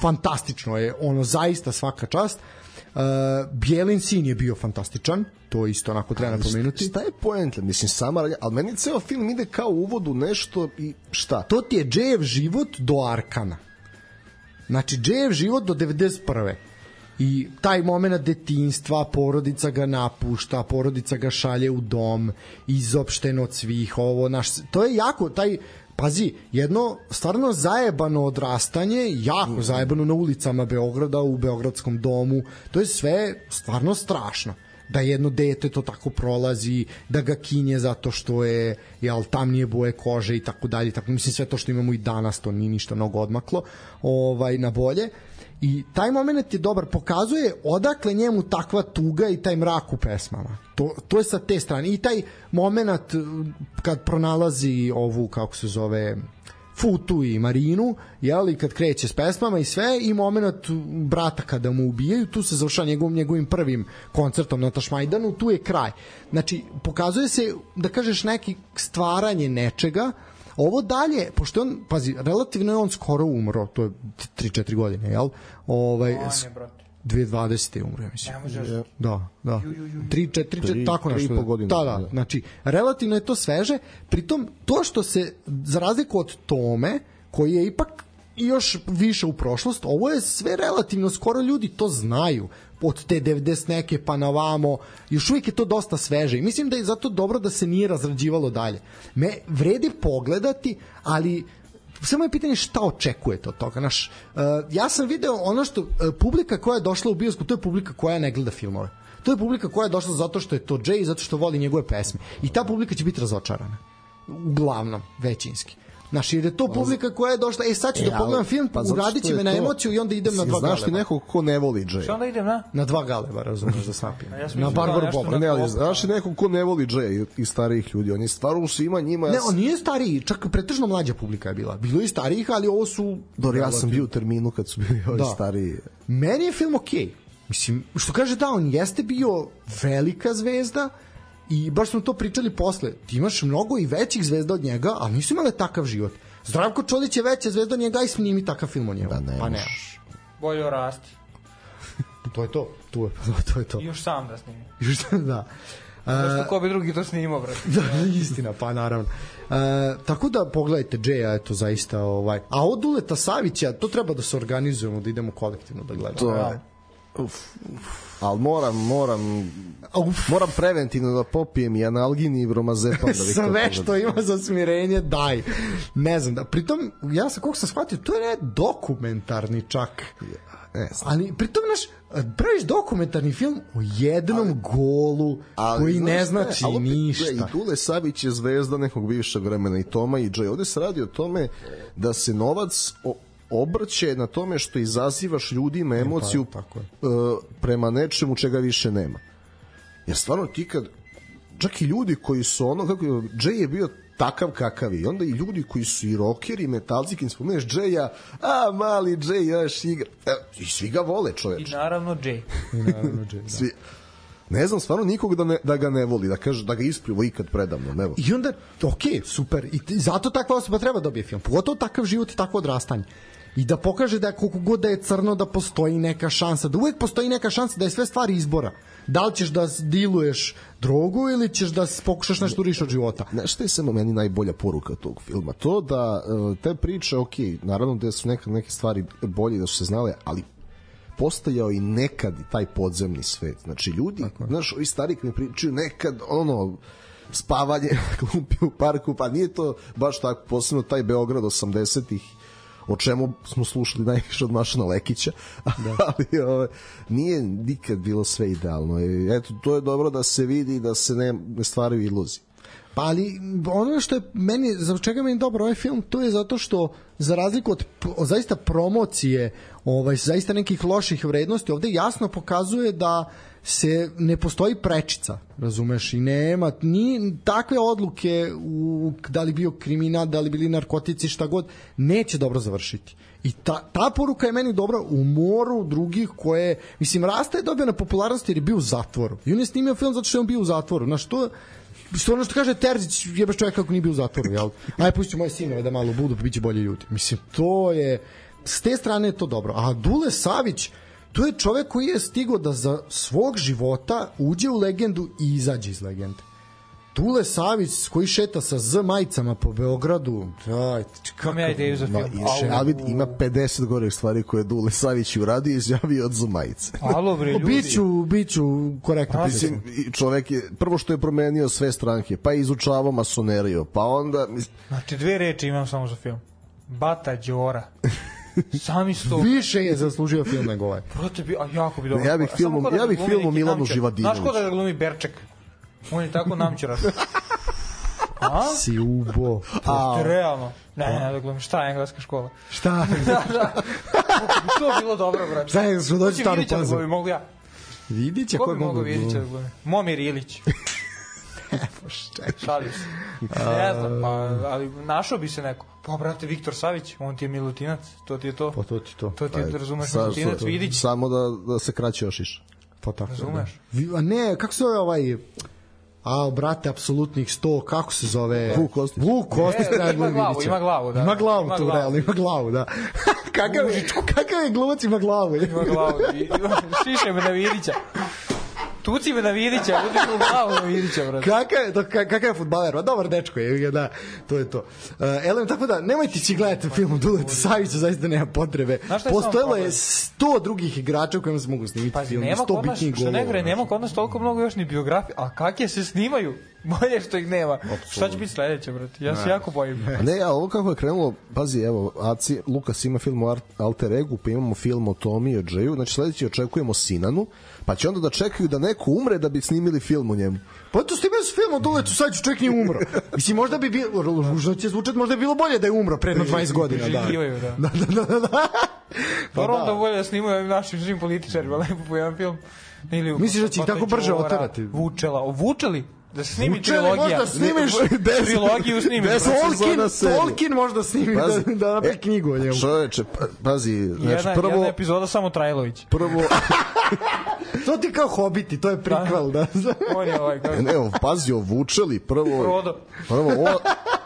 fantastično je, ono, zaista svaka čast. E, Bijelin sin je bio fantastičan, to isto onako treba napomenuti. Šta je poenta? Mislim, sama, ali meni ceo film ide kao uvod u nešto i šta? to ti je Jayev život do Arkana. Znači, Jayev život do 91. I taj moment detinstva, porodica ga napušta, porodica ga šalje u dom, izopšten od svih, ovo, naš, to je jako, taj, pazi, jedno stvarno zajebano odrastanje, jako zajebano na ulicama Beograda, u Beogradskom domu, to je sve stvarno strašno da jedno dete to tako prolazi, da ga kinje zato što je jel, tamnije boje kože i tako dalje, tako mislim sve to što imamo i danas, to nije ništa mnogo odmaklo ovaj, na bolje. I taj moment je dobar, pokazuje odakle njemu takva tuga i taj mrak u pesmama. To, to je sa te strane. I taj moment kad pronalazi ovu, kako se zove, Futu i Marinu, jeli, kad kreće s pesmama i sve, i moment brata kada mu ubijaju, tu se završava njegovim, njegovim prvim koncertom na Tašmajdanu, tu je kraj. Znači, pokazuje se, da kažeš, neki stvaranje nečega, Ovo dalje, pošto on, pazi, relativno je on skoro umro, to je 3-4 godine, jel? Ovaj, On je, brate. 2020. je umro, ja mislim. Ne možeš. Da, da. Ju, ju, ju. 3 4 Tri- 4 tako nešto. po godine, Da, da, da. znači relativno je to sveže, pritom to što se za razliku od Tome, koji je ipak još više u prošlost, ovo je sve relativno skoro ljudi to znaju od te 90 neke pa na vamo, još uvijek je to dosta sveže i mislim da je zato dobro da se nije razrađivalo dalje. Me vredi pogledati, ali samo je pitanje šta očekujete od toga. Naš, uh, ja sam video ono što uh, publika koja je došla u bioskop, to je publika koja ne gleda filmove. To je publika koja je došla zato što je to Jay, zato što voli njegove pesme. I ta publika će biti razočarana. Uglavnom, većinski. Znaš, jer je to publika koja je došla, e sad ću E, da pogledam ali- film, pa uradit će me na to- emociju i onda idem na dva Znaš ti galeba. nekog ko ne voli Jay? Šta onda idem, na? Na dva galeba, razumeš, da snapim. ja na da Barbaru Boba. Ne, ali znaš ti nekog ko ne voli Jay i starijih ljudi? On je stvarno u svima njima... Ne, on nije stariji, čak pretežno mlađa publika je bila. Bilo je i starijih, ali ovo su... Dobro, ja sam bio u terminu kad su bili ovi Da. stariji. Meni je film okej. Mislim, što kaže da, on jeste bio velika zvezda i baš smo to pričali posle. Ti imaš mnogo i većih zvezda od njega, ali nisu imale takav život. Zdravko Čolić je veća zvezda od njega i snimi takav film o njemu. Da, ne pa ne. Bolje rasti. To je to. To je, to je to. I još sam da snimi. da. Zašto ko bi drugi to snimao, brate? da, istina, pa naravno. E, tako da pogledajte Džeja, eto zaista ovaj. A od Uleta Savića, to treba da se organizujemo, da idemo kolektivno da gledamo. To je... Uf, uf. Ali moram, moram, Uf. moram preventivno da popijem i analgin i bromazepam. Da sve što ima za smirenje daj ne znam da pritom ja sam koliko sam shvatio to je ne dokumentarni čak Ne znam. ali pritom naš praviš dokumentarni film o jednom golu koji ne znaš, znači ali opet, ništa gle, I Dule Savić je zvezda nekog bivšeg vremena i Toma i Jay. Ovde se radi o tome da se novac o, obrće na tome što izazivaš ljudima emociju pa, tako je. e, prema nečemu čega više nema. Jer stvarno ti kad čak i ljudi koji su ono kako je, Jay je bio takav kakav je. I onda i ljudi koji su i rockeri, i metalci, kad spomeneš Jaya, a mali Jay još igra. E, I svi ga vole I čoveč. naravno Jay. Naravno, Jay, da. Svi, Ne znam stvarno nikog da, ne, da ga ne voli, da kaže da ga ispljuvo ikad predavno, ne I onda, ok, super. I zato takva osoba treba da dobije film. Pogotovo takav život i takvo odrastanje. I da pokaže da koliko god da je crno da postoji neka šansa, da uvek postoji neka šansa da je sve stvari izbora. Da li ćeš da diluješ drogu ili ćeš da pokušaš nešto uriš od života. Znaš šta je samo meni najbolja poruka tog filma? To da e, te priče, ok, naravno da su neke, neke stvari bolje da su se znale, ali postojao i nekad taj podzemni svet. Znači, ljudi, znaš, ovi stari kad mi pričaju nekad, ono, spavanje na klupi u parku, pa nije to baš tako, posebno taj Beograd 80-ih, o čemu smo slušali najviše od Mašana Lekića, da. ali ove, nije nikad bilo sve idealno. Eto, to je dobro da se vidi da se ne, ne stvaraju iluzije. Pa ali ono što je meni, za čega meni dobro ovaj film, to je zato što za razliku od zaista promocije, ovaj, zaista nekih loših vrednosti, ovde jasno pokazuje da se ne postoji prečica, razumeš, i nema ni takve odluke u da li bio kriminal, da li bili narkotici, šta god, neće dobro završiti. I ta, ta poruka je meni dobra u moru drugih koje, mislim, Rasta je dobio na popularnosti jer je bio u zatvoru. I on je snimio film zato što je on bio u zatvoru. Znaš, to, što ono što kaže Terzić, jebeš čovjek kako nije bio u zatvoru, jel? Aj, pusti moje sinove da malo budu, pa bit će bolji ljudi. Mislim, to je, s te strane je to dobro. A Dule Savić, to je čovek koji je stigo da za svog života uđe u legendu i izađe iz legende. Dule Savić koji šeta sa Z majicama po Beogradu, daj, Imam ja ideju za film. Ma, i, ali ima 50 gorih stvari koje je Dule Savić uradio i izjavio od Zumajice. Alo bre, ljudi. Biću, biću korektno Mislim, i čovek je, prvo što je promenio sve stranke, pa je izučavao masoneriju, pa onda, mis- Znači, dve reči imam samo za film. Bata Đora. Sami sto... Više je zaslužio film nego ovaj. Brate, bi, a jako bi dobro. Ja bih Samo filmom- da ja bih filmom Milanu. Živadinović. Znaš ko da glumi Berček? On je tako namćuraš. A? Si ubo. Je realno. Ne, ne, da glumi. Šta je engleska škola? Šta? Da, da. Bi to bilo dobro, brate. Šta je, što dođe Hoće staru Vidića da pazu? glumi, mogu ja. Vidit će Ko ko bi mogu mogu Vidića da glumi? Momir Ilić. Šalim se. Ne znam, pa, ali našao bi se neko. Pa, brate, Viktor Savić, on ti je Milutinac, to ti je to. Pa to ti to. To ti je, razumeš, sa- Milutinac, sa- Vidić, samo da, da se kraće još iš. Pa tako. razumeš? Da. Vi- A ne, kako se zove ovaj... A, brate, apsolutnih 100, kako se zove? Vuk Kostić. Vuk Kostić E, treba ima glavu, ima glavu, da. Ima glavu Ima tu, glavu. realno, ima glavu, da. kakav, je, kakav je glumac ima glavu? Ima glavu, i- šiše me na Vidića. Tuci me na Vidića, budi u glavu na Vidića, brate. Kakav je, to, ka- kakav je futbaler, Ma, dobar dečko je, da, to je to. Uh, elem, tako da, nemojte si gledati film o Duletu Saviću, zaista nema potrebe. Je Postojalo je problem? 100 drugih igrača u kojima se mogu snimiti Pazi, film, nema 100 kod nas, bitnijih što ne golova. gre, nema kod nas toliko mnogo još ni biografije, a kakje se snimaju? Bolje što ih nema. Šta će biti sledeće, brate? Ja se jako bojim. A ne, a ovo kako je krenulo, pazi, evo, Aci, Lukas ima film o Alter Egu, pa imamo film o Tomi i o Džeju, znači sledeći očekujemo Sinanu, pa će onda da čekaju da neko umre da bi snimili film o njemu. Pa to ste bez film o Duletu Saviću, čovjek nije umro. Mislim, možda bi bilo, ružno će zvučati, možda bi bilo bolje da je umro pre jedno 20 godina. Da. Da. Da, da, da, da, da. Pa onda bolje da snimaju našim svim političarima lepo po jedan film. Ili Misliš da će ih tako brže Đora, oterati? Vučela. Vučeli? Da snimi trilogija. možda snimiš Trilogiju snimiš. Deset brate. Tolkien. Tolkien možda snimi da, da napravi knjigu o njemu. Čoveče, pa, pazi, znači Jedna, prvo, jedna epizoda samo Trajlović. prvo, To ti kao hobiti, to je prikval, da. On je ovaj, kako ne, pazi, ovučeli, prvo, Frodo. prvo, o,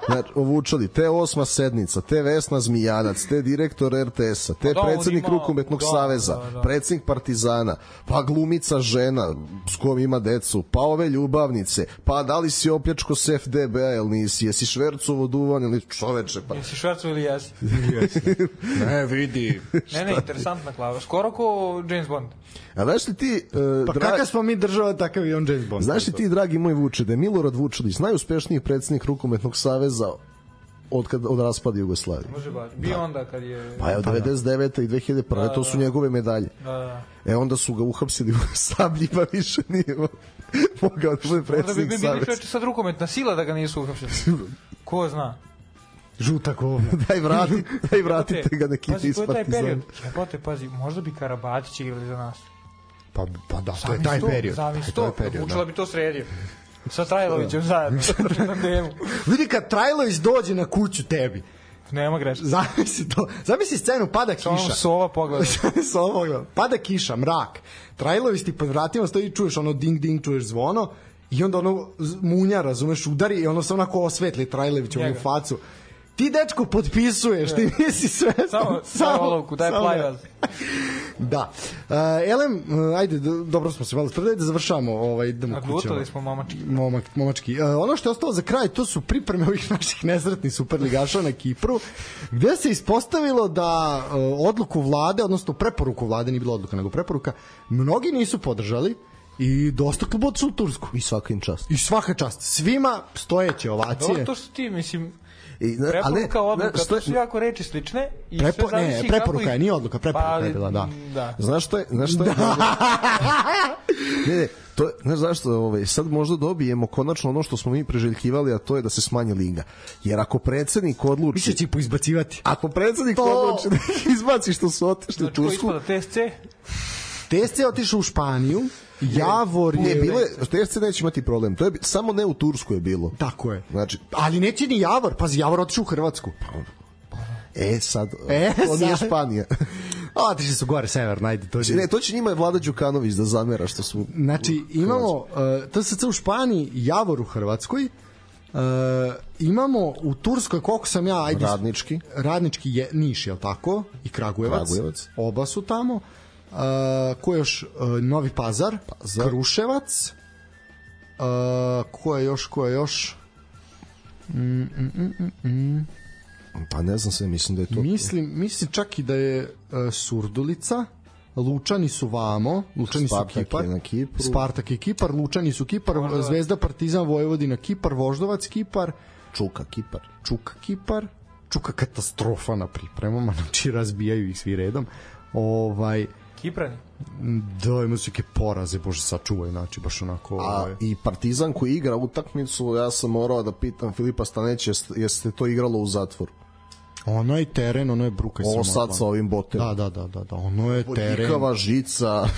znači, ovučeli, te osma sednica, te Vesna Zmijanac, te direktor RTS-a, te Pa da, predsednik ima- rukometnog da, saveza, da, da. predsednik Partizana, pa glumica žena s kojom ima decu, pa ove ljubavnice, pa da li si opljačko s FDB-a, jel nisi, jesi švercovo duvan ili čoveče, pa Jesi švercu ili jesi? Ne, vidi. Ne, ne, interesantna klava. Skoro ko James Bond. A znaš li ti, uh, Pa kakva smo mi država, takav i on James Bond. Znaš li ti, dragi moj Vuče, da je Milorad Vučilić najuspešniji predsednik rukometnog saveza od, kad, od raspada Jugoslavije? Može baš. Bio onda kad je... Pa evo, 99. i 2001. to su njegove medalje. Da, da. E onda su ga uhapsili u sablji, pa više nije mogao da bude Možda bi predsednik bili saveza. čoveče sad rukometna sila da ga nisu uhapšili. Ko zna? Žuta kova. Daj vrati, daj vratite ga neki pazi, iz Partizana. Jebote, pazi, možda bi Karabatić igrali za nas. Pa, pa da, to je taj period. Zamisli To period, Vučela da. bi to sredio. Sa Trajlovićem zajedno. na demu. Vidi kad Trajlović dođe na kuću tebi, Nema greške. Zamisli to. Zamisli scenu, pada Samo kiša. sova pogleda. sa ovog, pada kiša, mrak, trajlovisti pod vratima stoji i čuješ ono ding ding, čuješ zvono i onda ono munja, razumeš, udari i ono se onako osvetli Trajlevićevom u facu. Ti dečko potpisuješ, ti nisi sve Samo, samo olovku, daj plajvaz. Da. Uh, Elem, uh, ajde, do- dobro smo se malo tvrdili da završavamo, ovaj, idemo kućama. Odlutali smo momački. Momak, momački. Uh, ono što je ostalo za kraj, to su pripreme ovih naših nezretnih superligaša na Kipru, gde se ispostavilo da uh, odluku vlade, odnosno preporuku vlade, nije bila odluka, nego preporuka, mnogi nisu podržali i dosta kluba otišlo u Tursku. I svaka im čast. I svaka čast. Svima stojeće ovacije. Dobro, to što ti, mislim, I, ne, ali ne, preporuka, odluka, ne, što je- to su jako reči slične. I Prepo- sve ne, preporuka je, nije odluka, preporuka Pa, je bila, da. da. Znaš što je, znaš što je? ne, ne, to je, ne znaš što, ovaj, sad možda dobijemo konačno ono što smo mi preželjkivali, a to je da se smanji liga. Jer ako predsednik odluči... Više će ih poizbacivati. Ako predsednik To- odluči da izbaci što su otišli u Znači, ko Tursku... ispada TSC? TSC je otišao u Španiju, Javor je... Ne, bilo je, TSC neće imati problem. To je samo ne u Tursku je bilo. Tako je. Znači, Ali neće ni Javor, pazi, Javor otišao u Hrvatsku. e sad, E, to nije sad. Španija. A, otišli su gore, sever, najde. To je... ne, to će njima Vlada Đukanović da zamera što su... Znači, imamo uh, TSC u Španiji, Javor u Hrvatskoj, uh, imamo u Turskoj, koliko sam ja... Ajde, Radnički. Radnički je Niš, je tako? I Kragujevac. Kragujevac. Oba su tamo. Uh, ko je još? Uh, Novi Pazar, Pazar. Kruševac. Uh, ko je još, ko je još? Pa ne znam sve, mislim da je to... Mislim, mislim čak i da je uh, Surdulica, Lučani su vamo, Lučani Spartak su Kipar. je na Kipru. Spartak je Kipar, Lučani su Kipar, Zvezda Partizan Vojvodina Kipar, Voždovac Kipar, Čuka, Kipar. Čuka Kipar, Čuka katastrofa na pripremama, znači razbijaju ih svi redom. Ovaj Kiprani. da imaju su neke poraze, bože sačuvaj, znači baš onako A ovaj. i Partizan koji igra utakmicu, ja sam morao da pitam Filipa Staneća jeste, jeste to igralo u zatvoru. ono je teren, ono je bruka Ovo sad sa ovim botem. Da, da, da, da, da, ono je teren. Bodljikava žica.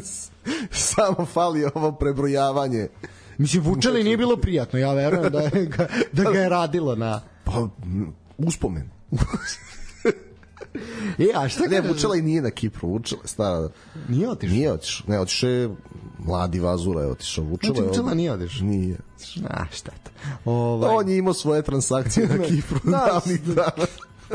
Samo fali ovo prebrojavanje. Mislim, Vučeli nije bilo prijatno, ja verujem da, je, da ga je radilo na... Pa, uspomen. E, a šta Ne? Vučela i nije na Kipru, Vučela je stara. Nije otišao? Nije otišao. Ne, otišao je mladi Vazura je otišao. Vučela Znači, je Vučela od- nije otišao? Nije. A, šteta. Ovaj, On je imao svoje transakcije na Kipru Da, davnih dana.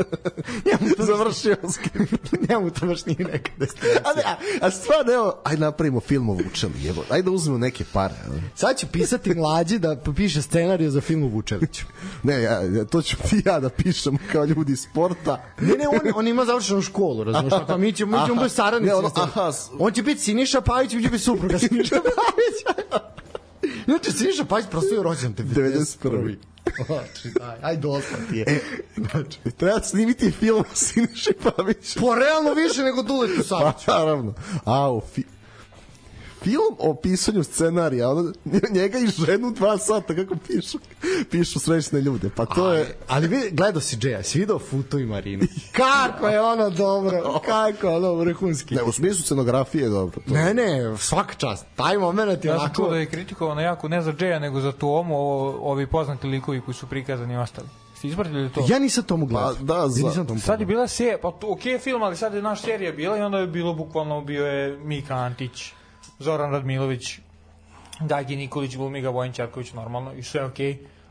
njemu to Završio s Kipru. njemu to baš nije neka destinacija. A, ne, a, a stvarno, evo, ajde napravimo film o Vučeli. Evo, ajde da uzmemo neke pare. evo. Sad ću pisati mlađi da piše scenariju za film u Vučeviću. Ne, ja, to ću ti ja da pišem kao ljudi sporta. Ne, ne, on, on ima završenu školu, razumiješ, tako mi ćemo, mi ćemo biti saradnici. Ne, ono, sceni. aha, On će biti Siniša Pavić, mi će biti supruga Siniša Pavić. Inače, Siniša prosto je rođen te 91.. Znači, daj, aj dosta ti je. Znači, Treba snimiti film o Siniši Paviću. po realno više nego Duletu Saviću. Pa, naravno. A, o fi... Film o pisanju scenarija, ono, njega i ženu dva sata kako pišu, pišu srećne ljude. Pa to je... Ali vidi, gledao si Džeja, si vidio Futu i Marinu. Kako je ono dobro, kako je ono vrhunski. Ne, u smislu scenografije je dobro. To. Ne, ne, svaka čast. Taj moment je Ja onako... čuo da je kritikovano jako, ne za Džeja, nego za Tomu, ovo, ovi poznati likovi koji su prikazani i ostali. Ste ispratili to? Ja nisam tomu gledao. Pa, da, za- Ja nisam tomu Sad je bila serija, pa to, ok film, ali sad je naš serija bila i onda je bilo bukvalno, bio je Mika Antić, Zoran Radmilović, Gagi Nikolić, Glumiga Vojin Čarković, normalno, i sve ok.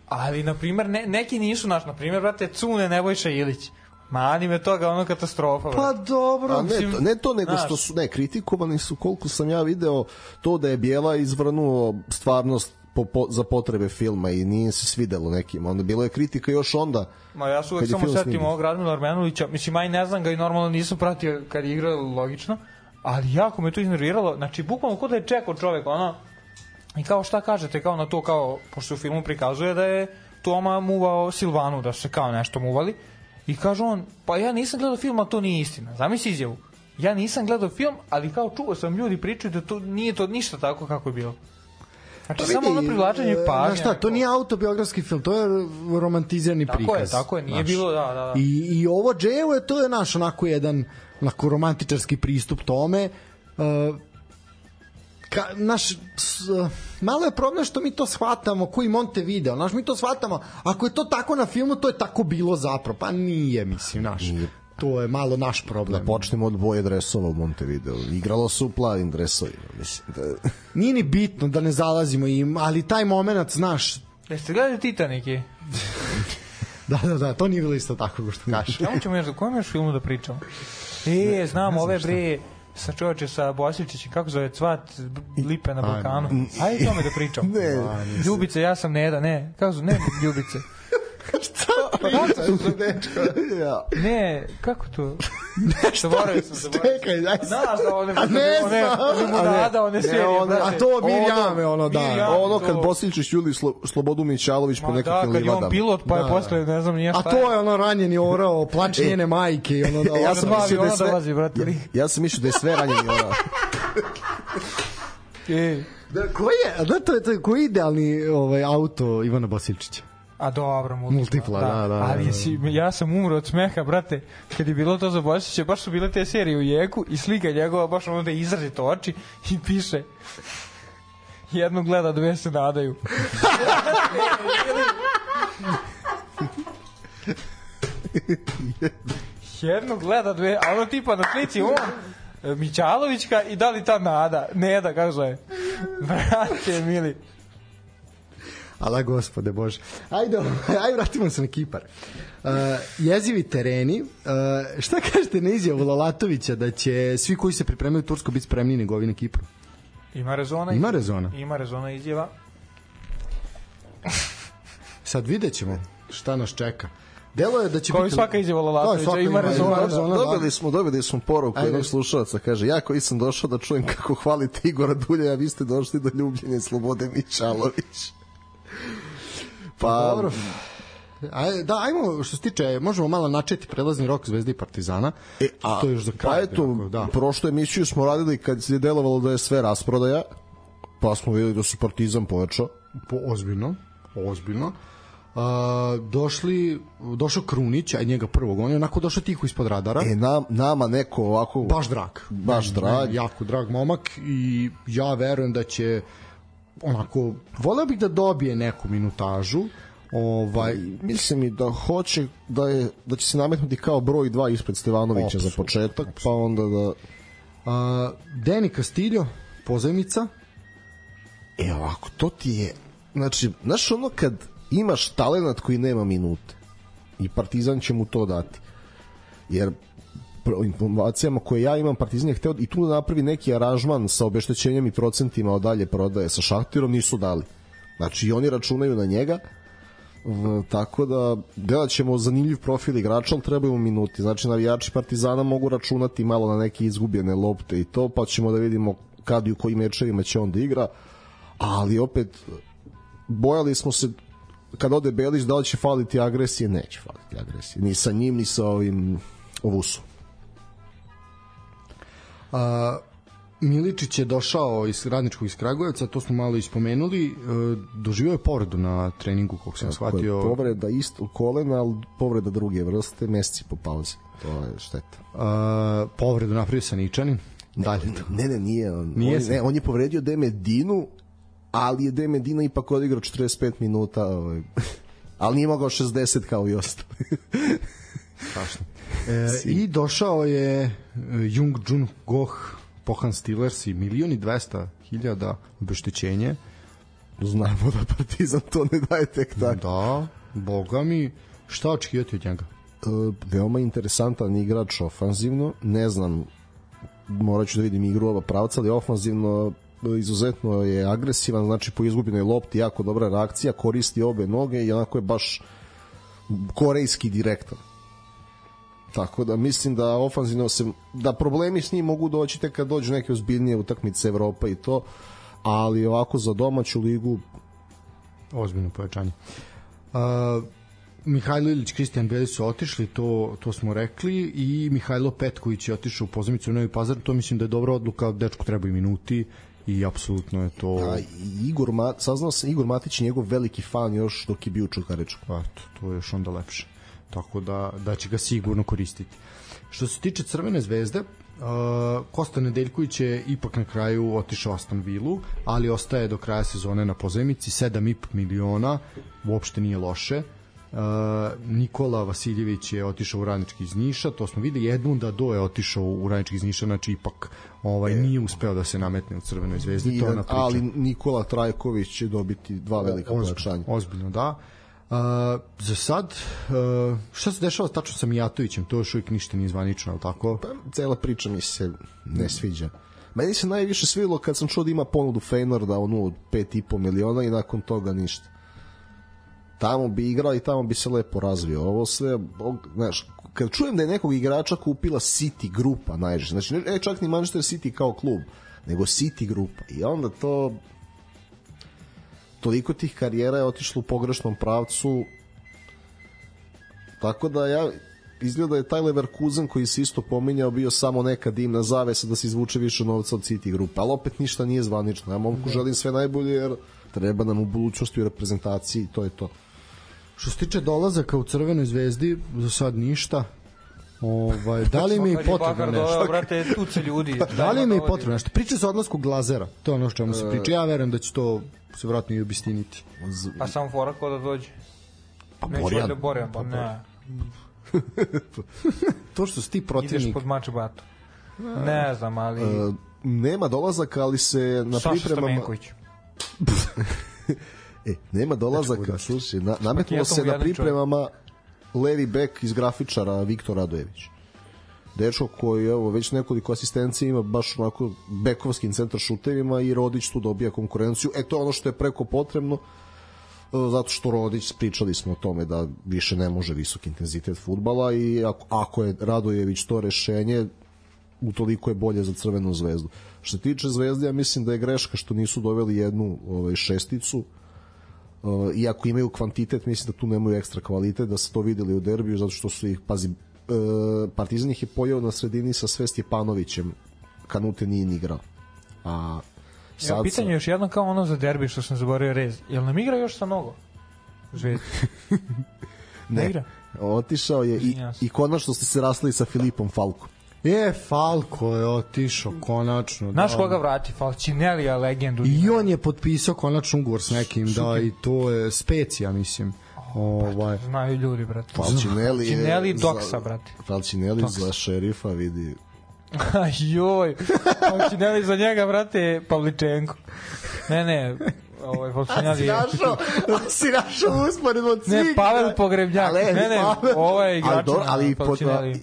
Ali, na primjer, ne, neki nisu naš, na primjer, brate, Cune Nebojša Ilić. Mani me toga, ono katastrofa, Pa brate. dobro. A ne, to, ne to, nego znaš. što su, ne, kritikovani su, koliko sam ja video, to da je Bijela izvrnuo stvarnost po, po, za potrebe filma i nije se svidelo nekim. Onda bilo je kritika još onda. Ma ja se uvek samo setim ovog Radmila Armenulića, mislim, aj ne znam ga i normalno nisam pratio kad je igrao logično, ali jako me to iznerviralo, znači, bukvalno kod da je čekao čovek, ono, i kao šta kažete, kao na to, kao, pošto u filmu prikazuje da je Toma muvao Silvanu, da se kao nešto muvali, i kaže on, pa ja nisam gledao film, a to nije istina, zamisli izjavu, ja nisam gledao film, ali kao čuo sam ljudi pričaju da to nije to ništa tako kako je bilo. Znači, Pa samo ono privlačenje e, pažnje. Znaš šta, to nije autobiografski film, to je romantizirani Tako prikaz. je, tako je, nije znaš. bilo, da, da, da. I, I ovo Džejevo je, to je naš onako jedan onako romantičarski pristup tome. Uh, ka, naš, s, malo je problem što mi to shvatamo koji Monte video, naš mi to shvatamo ako je to tako na filmu to je tako bilo zapravo pa nije mislim naš nije. to je malo naš problem da počnemo od boje dresova u Montevideo igralo se u plavim dresovima mislim da... nije ni bitno da ne zalazimo im ali taj moment znaš Jeste gledali Titanike? da, da, da, to nije bilo isto tako što kažeš. Čemu ćemo još, kojem još filmu da pričamo? E, znam, ove bre, sa čoveče sa Bosičićem, kako zove, cvat lipe na Balkanu. Ajde tome da pričam. ne. Ljubice, ja sam Neda, ne. Kako zove, ne, Ljubice. Šta pričaš, dečko? ja. Ne, kako to? Nešto zaboravio sam, zaboravio Čekaj, daj sam. Znaš da one, A ne one, znam. limunada, one serije, one- brate. A to Mirjame, ono, da. Mirjam. ono kad to- Bosiličić ljudi Slo, Slobodu Mićalović po Ma da, nekakvim kad je on livadama. pilot, pa je Da. posle, ne znam, nije A šta to je ono ranjeni orao, E. njene majke ono da... Ja Ja sam mislio da je sve- dolazi, brate. Ja sam mislio da je sve ranjeni ona. E, Da, koji je, da, to je, to je, koji je idealni ovaj, auto Ivana Bosiljčića? A dobro, multipla. Multipla, da, da, Ali da. si, ja sam umro od smeha, brate, kad je bilo to za Bosića, baš su bile te serije u jeku i slika njegova, baš ono da izrazito oči i piše jedno gleda, dve se nadaju. jedno gleda, dve, a ono tipa na slici on, Mićalovićka i da li ta nada, Neda, kako zove. Brate, mili. Ala gospode bože. Ajde, ajde vratimo se na Kipar. Uh, jezivi tereni. Uh, šta kažete na izjavu Lalatovića da će svi koji se pripremaju u Tursko biti spremni nego ovi na Kipru? Ima rezona. Ima rezona. Ima rezona izjava. Sad vidjet ćemo šta nas čeka. Delo je da će Kao i biti... svaka izjava Lalatovića, Da, ima rezona, rezona, da. Dobili smo, dobili smo poruku Ajde. jednog slušalaca, kaže, ja koji sam došao da čujem kako hvalite Igora Dulja, a vi ste došli do ljubljenja Slobode Mićalović. Pa, Dobro. Aj, da, ajmo, što se tiče, možemo malo načeti prelazni rok Zvezde i Partizana. E, a, to je još za kraj. Pa eto, da. prošlu emisiju smo radili kad je delovalo da je sve rasprodaja, pa smo videli da su Partizan pojačao. po, ozbiljno, ozbiljno. Uh, došli, došao Krunić, a njega prvog, on je onako došao tiho ispod radara. E, nam, nama neko ovako... baš drag. Baš drag. ne, jako drag momak i ja verujem da će onako, voleo bih da dobije neku minutažu. Ovaj, Mislim i da hoće da je da će se nametnuti kao broj 2 ispred Stevanovića za Apsolutno, početak, pa onda da a, Deni Castillo, pozajmica, E ovako, to ti je znači, znaš ono kad imaš talenat koji nema minute i Partizan će mu to dati jer informacijama koje ja imam Partizan je hteo i tu da napravi neki aranžman sa obeštećenjem i procentima od dalje prodaje sa Šahtirom nisu dali znači i oni računaju na njega tako da gledat ćemo zanimljiv profil igrača, ali trebaju minuti. Znači navijači Partizana mogu računati malo na neke izgubljene lopte i to, pa ćemo da vidimo kad i u kojim mečevima će on da igra. Ali opet bojali smo se kad ode Belić da li će faliti agresije, neće faliti agresije. Ni sa njim, ni sa ovim ovusom. A, Miličić je došao iz radničkog iz Kragujevca, to smo malo ispomenuli, e, doživio je povredu na treningu, kako sam Tako je, shvatio. Povreda isto kolena, ali povreda druge vrste, meseci po pauzi. To je šteta. A, povredu napravio sa Ničanin. Dalje. Ne, ne, nije. On, Nije on, ne, on je povredio Demedinu, ali je Demedina ipak odigrao 45 minuta, ovaj, ali nije mogao 60 kao i ostali. Strašno. E, I došao je e, Jung Jun Goh, Pohan Steelers i milion i dvesta hiljada obeštećenje. Znamo da Partizan to ne daje tek tako. Da, boga mi, šta očekivati od njega? E, veoma interesantan igrač ofanzivno, ne znam, morat ću da vidim igru ova pravca, ali ofanzivno e, izuzetno je agresivan, znači po izgubljenoj lopti jako dobra reakcija, koristi obe noge i onako je baš korejski direktor. Tako da mislim da ofanzivno se da problemi s njim mogu doći tek kad dođu neke ozbiljnije utakmice Evropa i to, ali ovako za domaću ligu Ozbiljno pojačanje. Uh, Mihajlo Ilić, Kristijan Beli su otišli, to, to smo rekli, i Mihajlo Petković je otišao u pozemicu u Novi Pazar, to mislim da je dobra odluka, dečku trebaju minuti i apsolutno je to... a, i Igor Ma, saznao sam Igor Matić je njegov veliki fan još dok je bio u Čukarečku. Eto, to je još onda lepše. Tako da, da će ga sigurno koristiti. Što se tiče Crvene zvezde, Uh, Kosta Nedeljković je ipak na kraju otišao Aston Villu, ali ostaje do kraja sezone na pozemici 7,5 miliona, uopšte nije loše. Uh, Nikola Vasiljević je otišao u Radnički iz Niša, to smo videli, Edmunda Do je otišao u Radnički iz Niša, znači ipak ovaj nije uspeo da se nametne u Crvenoj zvezdi, to je priča. ali Nikola Trajković će dobiti dva velika pojačanja. Ozbiljno, da. Uh, za sad, uh, šta se dešava tačno sa Mijatovićem? To još uvijek ništa nije zvanično, ali tako? Pa, cela priča mi se ne sviđa. Meni se najviše svidilo kad sam čuo da ima ponudu Feynorda onu od 5,5 miliona i nakon toga ništa. Tamo bi igrao i tamo bi se lepo razvio. Ovo sve, znaš, kad čujem da je nekog igrača kupila City grupa najže, znači ne čak ni Manchester City kao klub, nego City grupa. I onda to toliko tih karijera je otišlo u pogrešnom pravcu tako da ja izgleda da je taj Leverkusen koji se isto pominjao bio samo neka dimna zavesa da se izvuče više novca od City grupe, ali opet ništa nije zvanično. Ja momku želim sve najbolje jer treba nam u budućnosti u reprezentaciji to je to. Što se tiče dolazaka u Crvenoj zvezdi, za sad ništa. Ovaj, da li mi potrebno nešto? brate, tuce ljudi. da li mi potrebno nešto? Priča se o odlasku Glazera, to je ono što čemu se priča. Ja verujem da će to se vratno i obistiniti. Pa samo fora ko da dođe. Pa Borjan. Da Borjan, pa ne. to što si ti protivnik... Ideš pod mač batu. Ne znam, ali... Uh, nema dolazaka, ali se na Saša pripremama... e, nema dolazaka, slušaj, na, nametnulo se na pripremama levi bek iz grafičara Viktor Radojević dečko koji evo već nekoliko asistencija ima baš onako bekovskim centar šutevima i Rodić tu dobija konkurenciju. E to je ono što je preko potrebno e, zato što Rodić pričali smo o tome da više ne može visok intenzitet futbala i ako, ako je Radojević to rešenje utoliko je bolje za Crvenu zvezdu. Što se tiče Zvezde, ja mislim da je greška što nisu doveli jednu ovaj, šesticu, iako imaju kvantitet, mislim da tu nemaju ekstra kvalitet, da se to videli u derbiju, zato što su ih, pazi, E, Partizan ih je pojao na sredini sa sve Stjepanovićem Kanute nije ni igrao. A sad ja, pitanje još jedno kao ono za derbi što sam zaboravio rez. Jel nam igra još sa nogo? Zvezda. Ne, ne igra? Otišao je i, i konačno ste se rasli sa Filipom Falkom E, Falko je otišao konačno. Znaš da. koga vrati? Falcinelija, legendu. I on je potpisao konačno ugovor s nekim, da, i to je specija, mislim. Ovaj znaju ljudi brate. Falcinelli je Falcinelli doksa brate. Falcinelli za šerifa vidi. Joj. Falcinelli za njega brate Pavličenko. Ne, ne, ovaj Volčinjali. si našao, si našao usporedno od Ne, Pavel Pogrebnjak. Ale, ne, ne, ovaj igrač. Ali, dobro, ali po,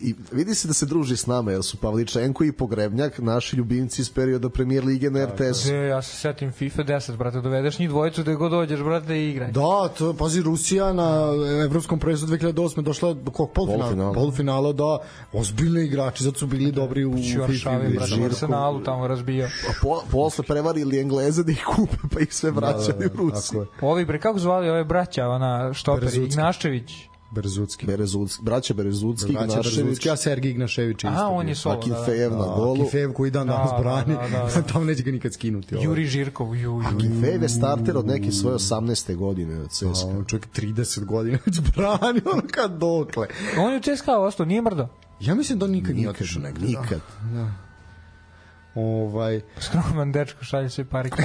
i, vidi se da se druži s nama, jer su Pavličenko i Pogrebnjak naši ljubimci iz perioda premijer lige na RTS. Da, ja se setim FIFA 10, brate, dovedeš njih dvojicu da god dođeš, brate, i igraj. Da, to, pazi, Rusija na evropskom prvenstvu 2008. došla do kog polfinala, polfinala, polfinala da, ozbiljni igrači, zato su bili dobri u FIFA. Brate, Arsenalu tamo razbijao. A po, posle prevarili Engleze da ih kupe, pa ih sve vraća vraćali u Rusiju. Ovi bre, kako zvali ove braća, ona štoperi, Ignašević? Berzutski. Berzutski. Braća Berzutski, Braća Berzutski, a Sergij Ignašević isto. A, on je solo, Akinfejev da, da. na golu. Akinfejev koji dan danas da, brani, da, da, da. tamo neće ga nikad skinuti. Ovaj. Juri Žirkov, ju, ju. Akinfejev je starter od neke svoje 18. godine od CSKA. on čovjek 30 godina već brani, ono kad dokle. On je u CSKA ostao, nije mrdo. Ja mislim da on nikad, nikad nije otišao negde. Nikad. Da. Ovaj skroman dečko šalje se pare.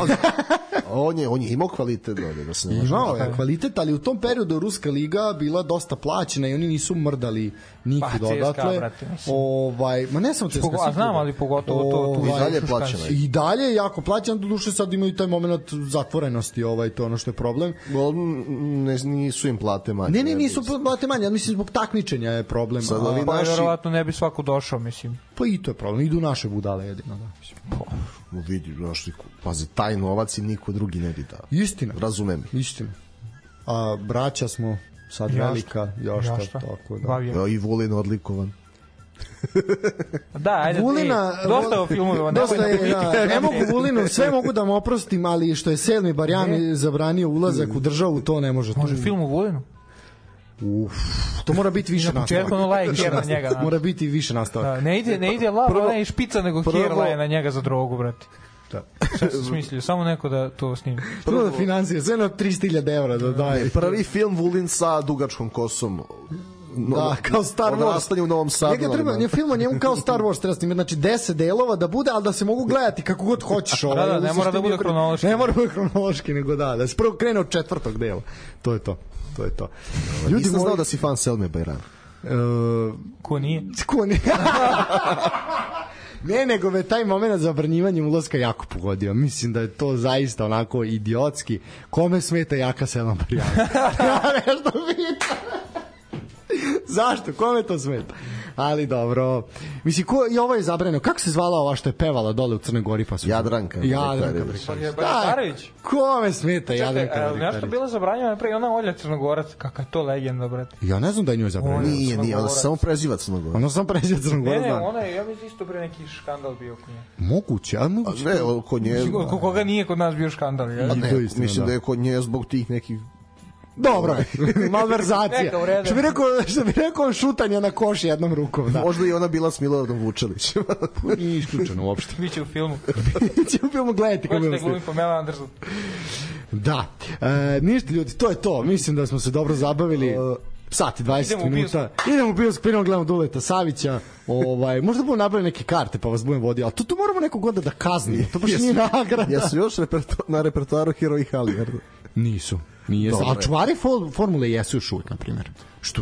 on je on je imao kvalitet da da se ne Imao je kvalitet, ali u tom periodu ruska liga bila dosta plaćena i oni nisu mrdali niki pa, dodatle. ovaj, ma ne samo CSKA, a znam, ali pogotovo to tu i dalje plaćeno. I dalje je jako plaćeno, do duše sad imaju taj momenat zatvorenosti, ovaj to ono što je problem. Ne, nisu im plate manje. Ne, ne, nisu plate manje, ja mislim zbog takmičenja je problem. Sad, a, pa naši... verovatno ne bi svako došao, mislim. Pa i to je problem, idu naše budale jedino, da. Mislim. Pa, vidi, znaš, pazi, taj novac i niko drugi ne bi dao. Istina. Razumem. Istina. A braća smo sad Jašta. velika, Jašta, Jašta. tako da. Ja, I Vulin odlikovan. da, ajde, Vulina, ti, dosta o filmovima. Dosta je, da, ne mogu Vulinu, sve mogu da mu oprostim, ali što je Selmi Barjani zabranio ulazak u državu, to ne može. Može film u Vulinu? Uf, to mora biti više nastavak. Na početku ono laje kjer na njega. Znači. Mora biti više nastavak. Da, ne ide, ne ide lav, ne špica, nego prvo, kjer laje na njega za drogu, brate. Da. Šta se smislio? Samo neko da to snimi. Prvo da financije, sve na 300.000 evra da daje. Prvi film Vulin sa dugačkom kosom Da, kao Star Wars. Odrastanje u Novom Sadu. Njega treba, ali, nje film o njemu kao Star Wars treba snimati, znači 10 delova da bude, ali da se mogu gledati kako god hoćeš. Ovaj, Da, da, ne u mora da bude je hronološki. Ne mora da bude hronološki, nego da, da se prvo krene od četvrtog dela. To je to. To je to. Ljudi Nisam moji- znao da si fan Selme Bajrami. E, Ko nije? ko ne? ne, nego me taj moment zabranjivanja ulaska jako pogodio. Mislim da je to zaista onako idiotski. Kome smeta jaka Selma Brijana? ja nešto pitam. Zašto? Kome to smeta? Ali dobro. Mislim, ko, i ovo je zabranjeno. Kako se zvala ova što je pevala dole u Crnoj Gori? Pa su... Jadranka Jadranka. Brekarević. Bajratarević? Kome smeta Čekaj, Jadranka a, nešto Brekarević? bilo zabranjeno pre ona Olja Crnogorac, kakva je to legenda, brate. Ja ne znam da je njoj zabranjeno. Ona- Nije, nije, ona Crnogorac. samo preziva Crnogora. Ono sam pređe Ne, Crnogorac. ne, znam. ona je, ja mislim isto pre neki škandal bio kod nje. Moguće, a moguće. Ne, kod nje... Koga nije kod nas bio škandal, ja? A ne, mislim da. da je kod nje zbog tih nekih Dobro, malverzacija. U redu. Što bi rekao, što bi rekao šutanje na koš jednom rukom, da. Možda i ona bila s Miloradom Vučelićem. Nije isključeno uopšte. Biće u filmu. Ćemo filmu gledati Ko kako će da je glumi Pamela Anderson? Da. E, ništa ljudi, to je to. Mislim da smo se dobro zabavili. Sat i 20 Idemo u minuta. Idemo u bioskop, idemo gledamo Duleta Savića. Ovaj, možda budemo napravili neke karte pa vas budem vodio, ali to, to moramo nekog onda da kaznimo. To baš nije nagrada. Jesu još reperto, na repertoaru Hero i Halliard. Nisu. Nije ali je. čuvari fol, formule jesu još uvijek, na primjer. Što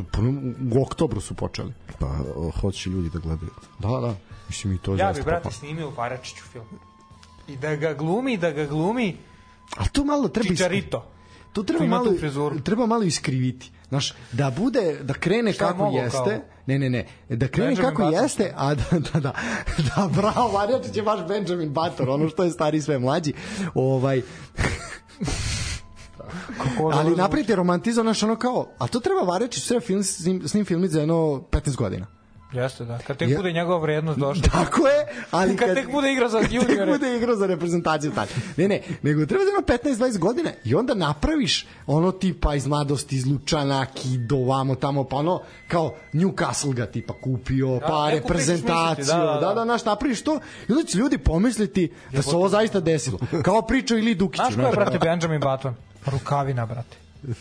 u oktobru su počeli. Pa, hoće ljudi da gledaju. Da, da. Mislim i to Ja zaista bi, brate, snimio Paračiću film. I da ga glumi, da ga glumi A tu malo treba Čičarito. Tu treba malo treba malo iskriviti. Znaš, da bude da krene Šta je kako mogao jeste. kao? Ne, ne, ne. Da krene Benjamin kako Button. jeste, a da da da. Da bravo, Marjačić je baš Benjamin Button, ono što je stari sve mlađi. Ovaj Kako ali napravite romantizam naš ono kao, a to treba Varečić sve film s njim, s njim filmiti za jedno 15 godina. Jeste, da. Kad tek Ja- bude njegova vrednost došla. Tako je, ali Kad tek bude igrao za kad tek juniore. bude igrao za reprezentaciju tad. Ne, ne, nego treba da ima 15-20 godina i onda napraviš ono tipa iz mladosti, iz Lučana, Kido, vamo tamo, pa ono kao Newcastle ga tipa kupio, Da, pa priču reprezentaciju, da, da, da, da, da. naš napraviš to i onda će ljudi pomisliti da se ovo zaista desilo. Kao priča ili Dukiću. Znaš ko je, brate, Benjamin Button? Rukavina, brate.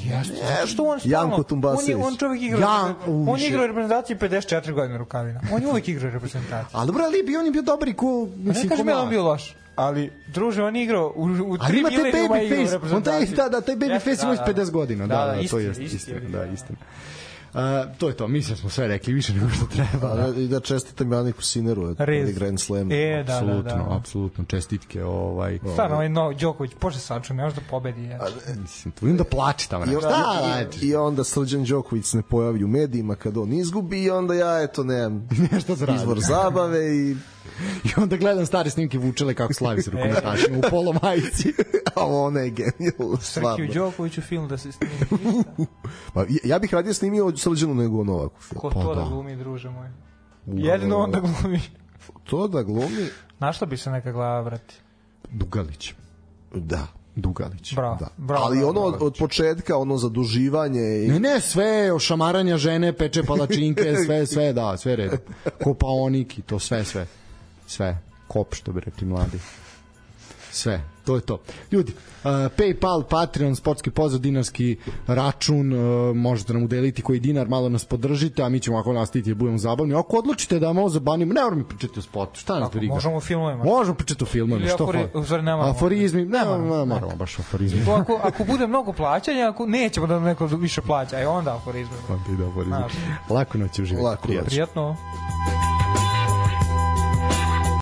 Jeste. Zato što on stalno, Janko on, je, Tumbasević. on čovjek igra, Ja, u, on igra u reprezentaciji 54 godine Rukavina. On je uvek igrao u reprezentaciji. Ali dobro, ali bi on je bio dobar i ko, Ne mislim, ko kažem ja da on bio loš, ali druže, on je igrao u, u tri ima baby u face, on taj, reprezentaciji. da, da, taj baby Jeste, face ima već 50 godina, da, da, to istina, je istina, istina, istina. da, istina. To je to, mislim da smo sve rekli više nego što treba. A, I da čestitam Janiku Sineru, Rez. Grand Slam. E, da, da, apsolutno, da. apsolutno, čestitke, ovaj, Stvarno, ovaj no, Đoković, pože saču, ne može da pobedi. Ja. mislim, tu vidim da plače tamo. I, onda, radiš? i, I onda Srđan Đoković ne pojavi u medijima kad on izgubi i onda ja, eto, nemam Nešto izvor zabave i I onda gledam stare snimke Vučele kako slavi s rukometašima u polo majici. a ona je genijalna stvarno. Srkiju Đokoviću film da se snimi. Pa, ja- bih radije snimio Srđanu nego Novaku film. Ko Pa to da da. glumi, druže moj? Jedino on da glumi. To da glumi, Našla bi se neka glava, brate. Dugalić. da. Dugalić. Bravo. Da. bravo Ali ono od, od početka, ono zaduživanje i Ne, ne, sve, ošamaranja žene, peče palačinke, sve, sve, da, sve red. Kopaonik i to sve, sve. Sve. Kop, što bi rekli mladi. Sve, to je to. Ljudi, uh, Paypal, Patreon, sportski pozor, dinarski račun, uh, možete nam udeliti koji dinar, malo nas podržite, a mi ćemo ako nastaviti da budemo zabavni. Ako odlučite da malo zabanimo, ne moramo pričati o sportu, šta nas briga? možemo filmovima. Možemo pričati o filmovima, što afori- stvari ne moramo. Aforizmi, ne, Ne ne, moramo. baš aforizmi. To ako, ako bude mnogo plaćanja, ako nećemo da neko više plaća, aj onda aforizme. Onda ide aforizmi. Znaš. Lako noć uživati. Lako noć. Prijetno.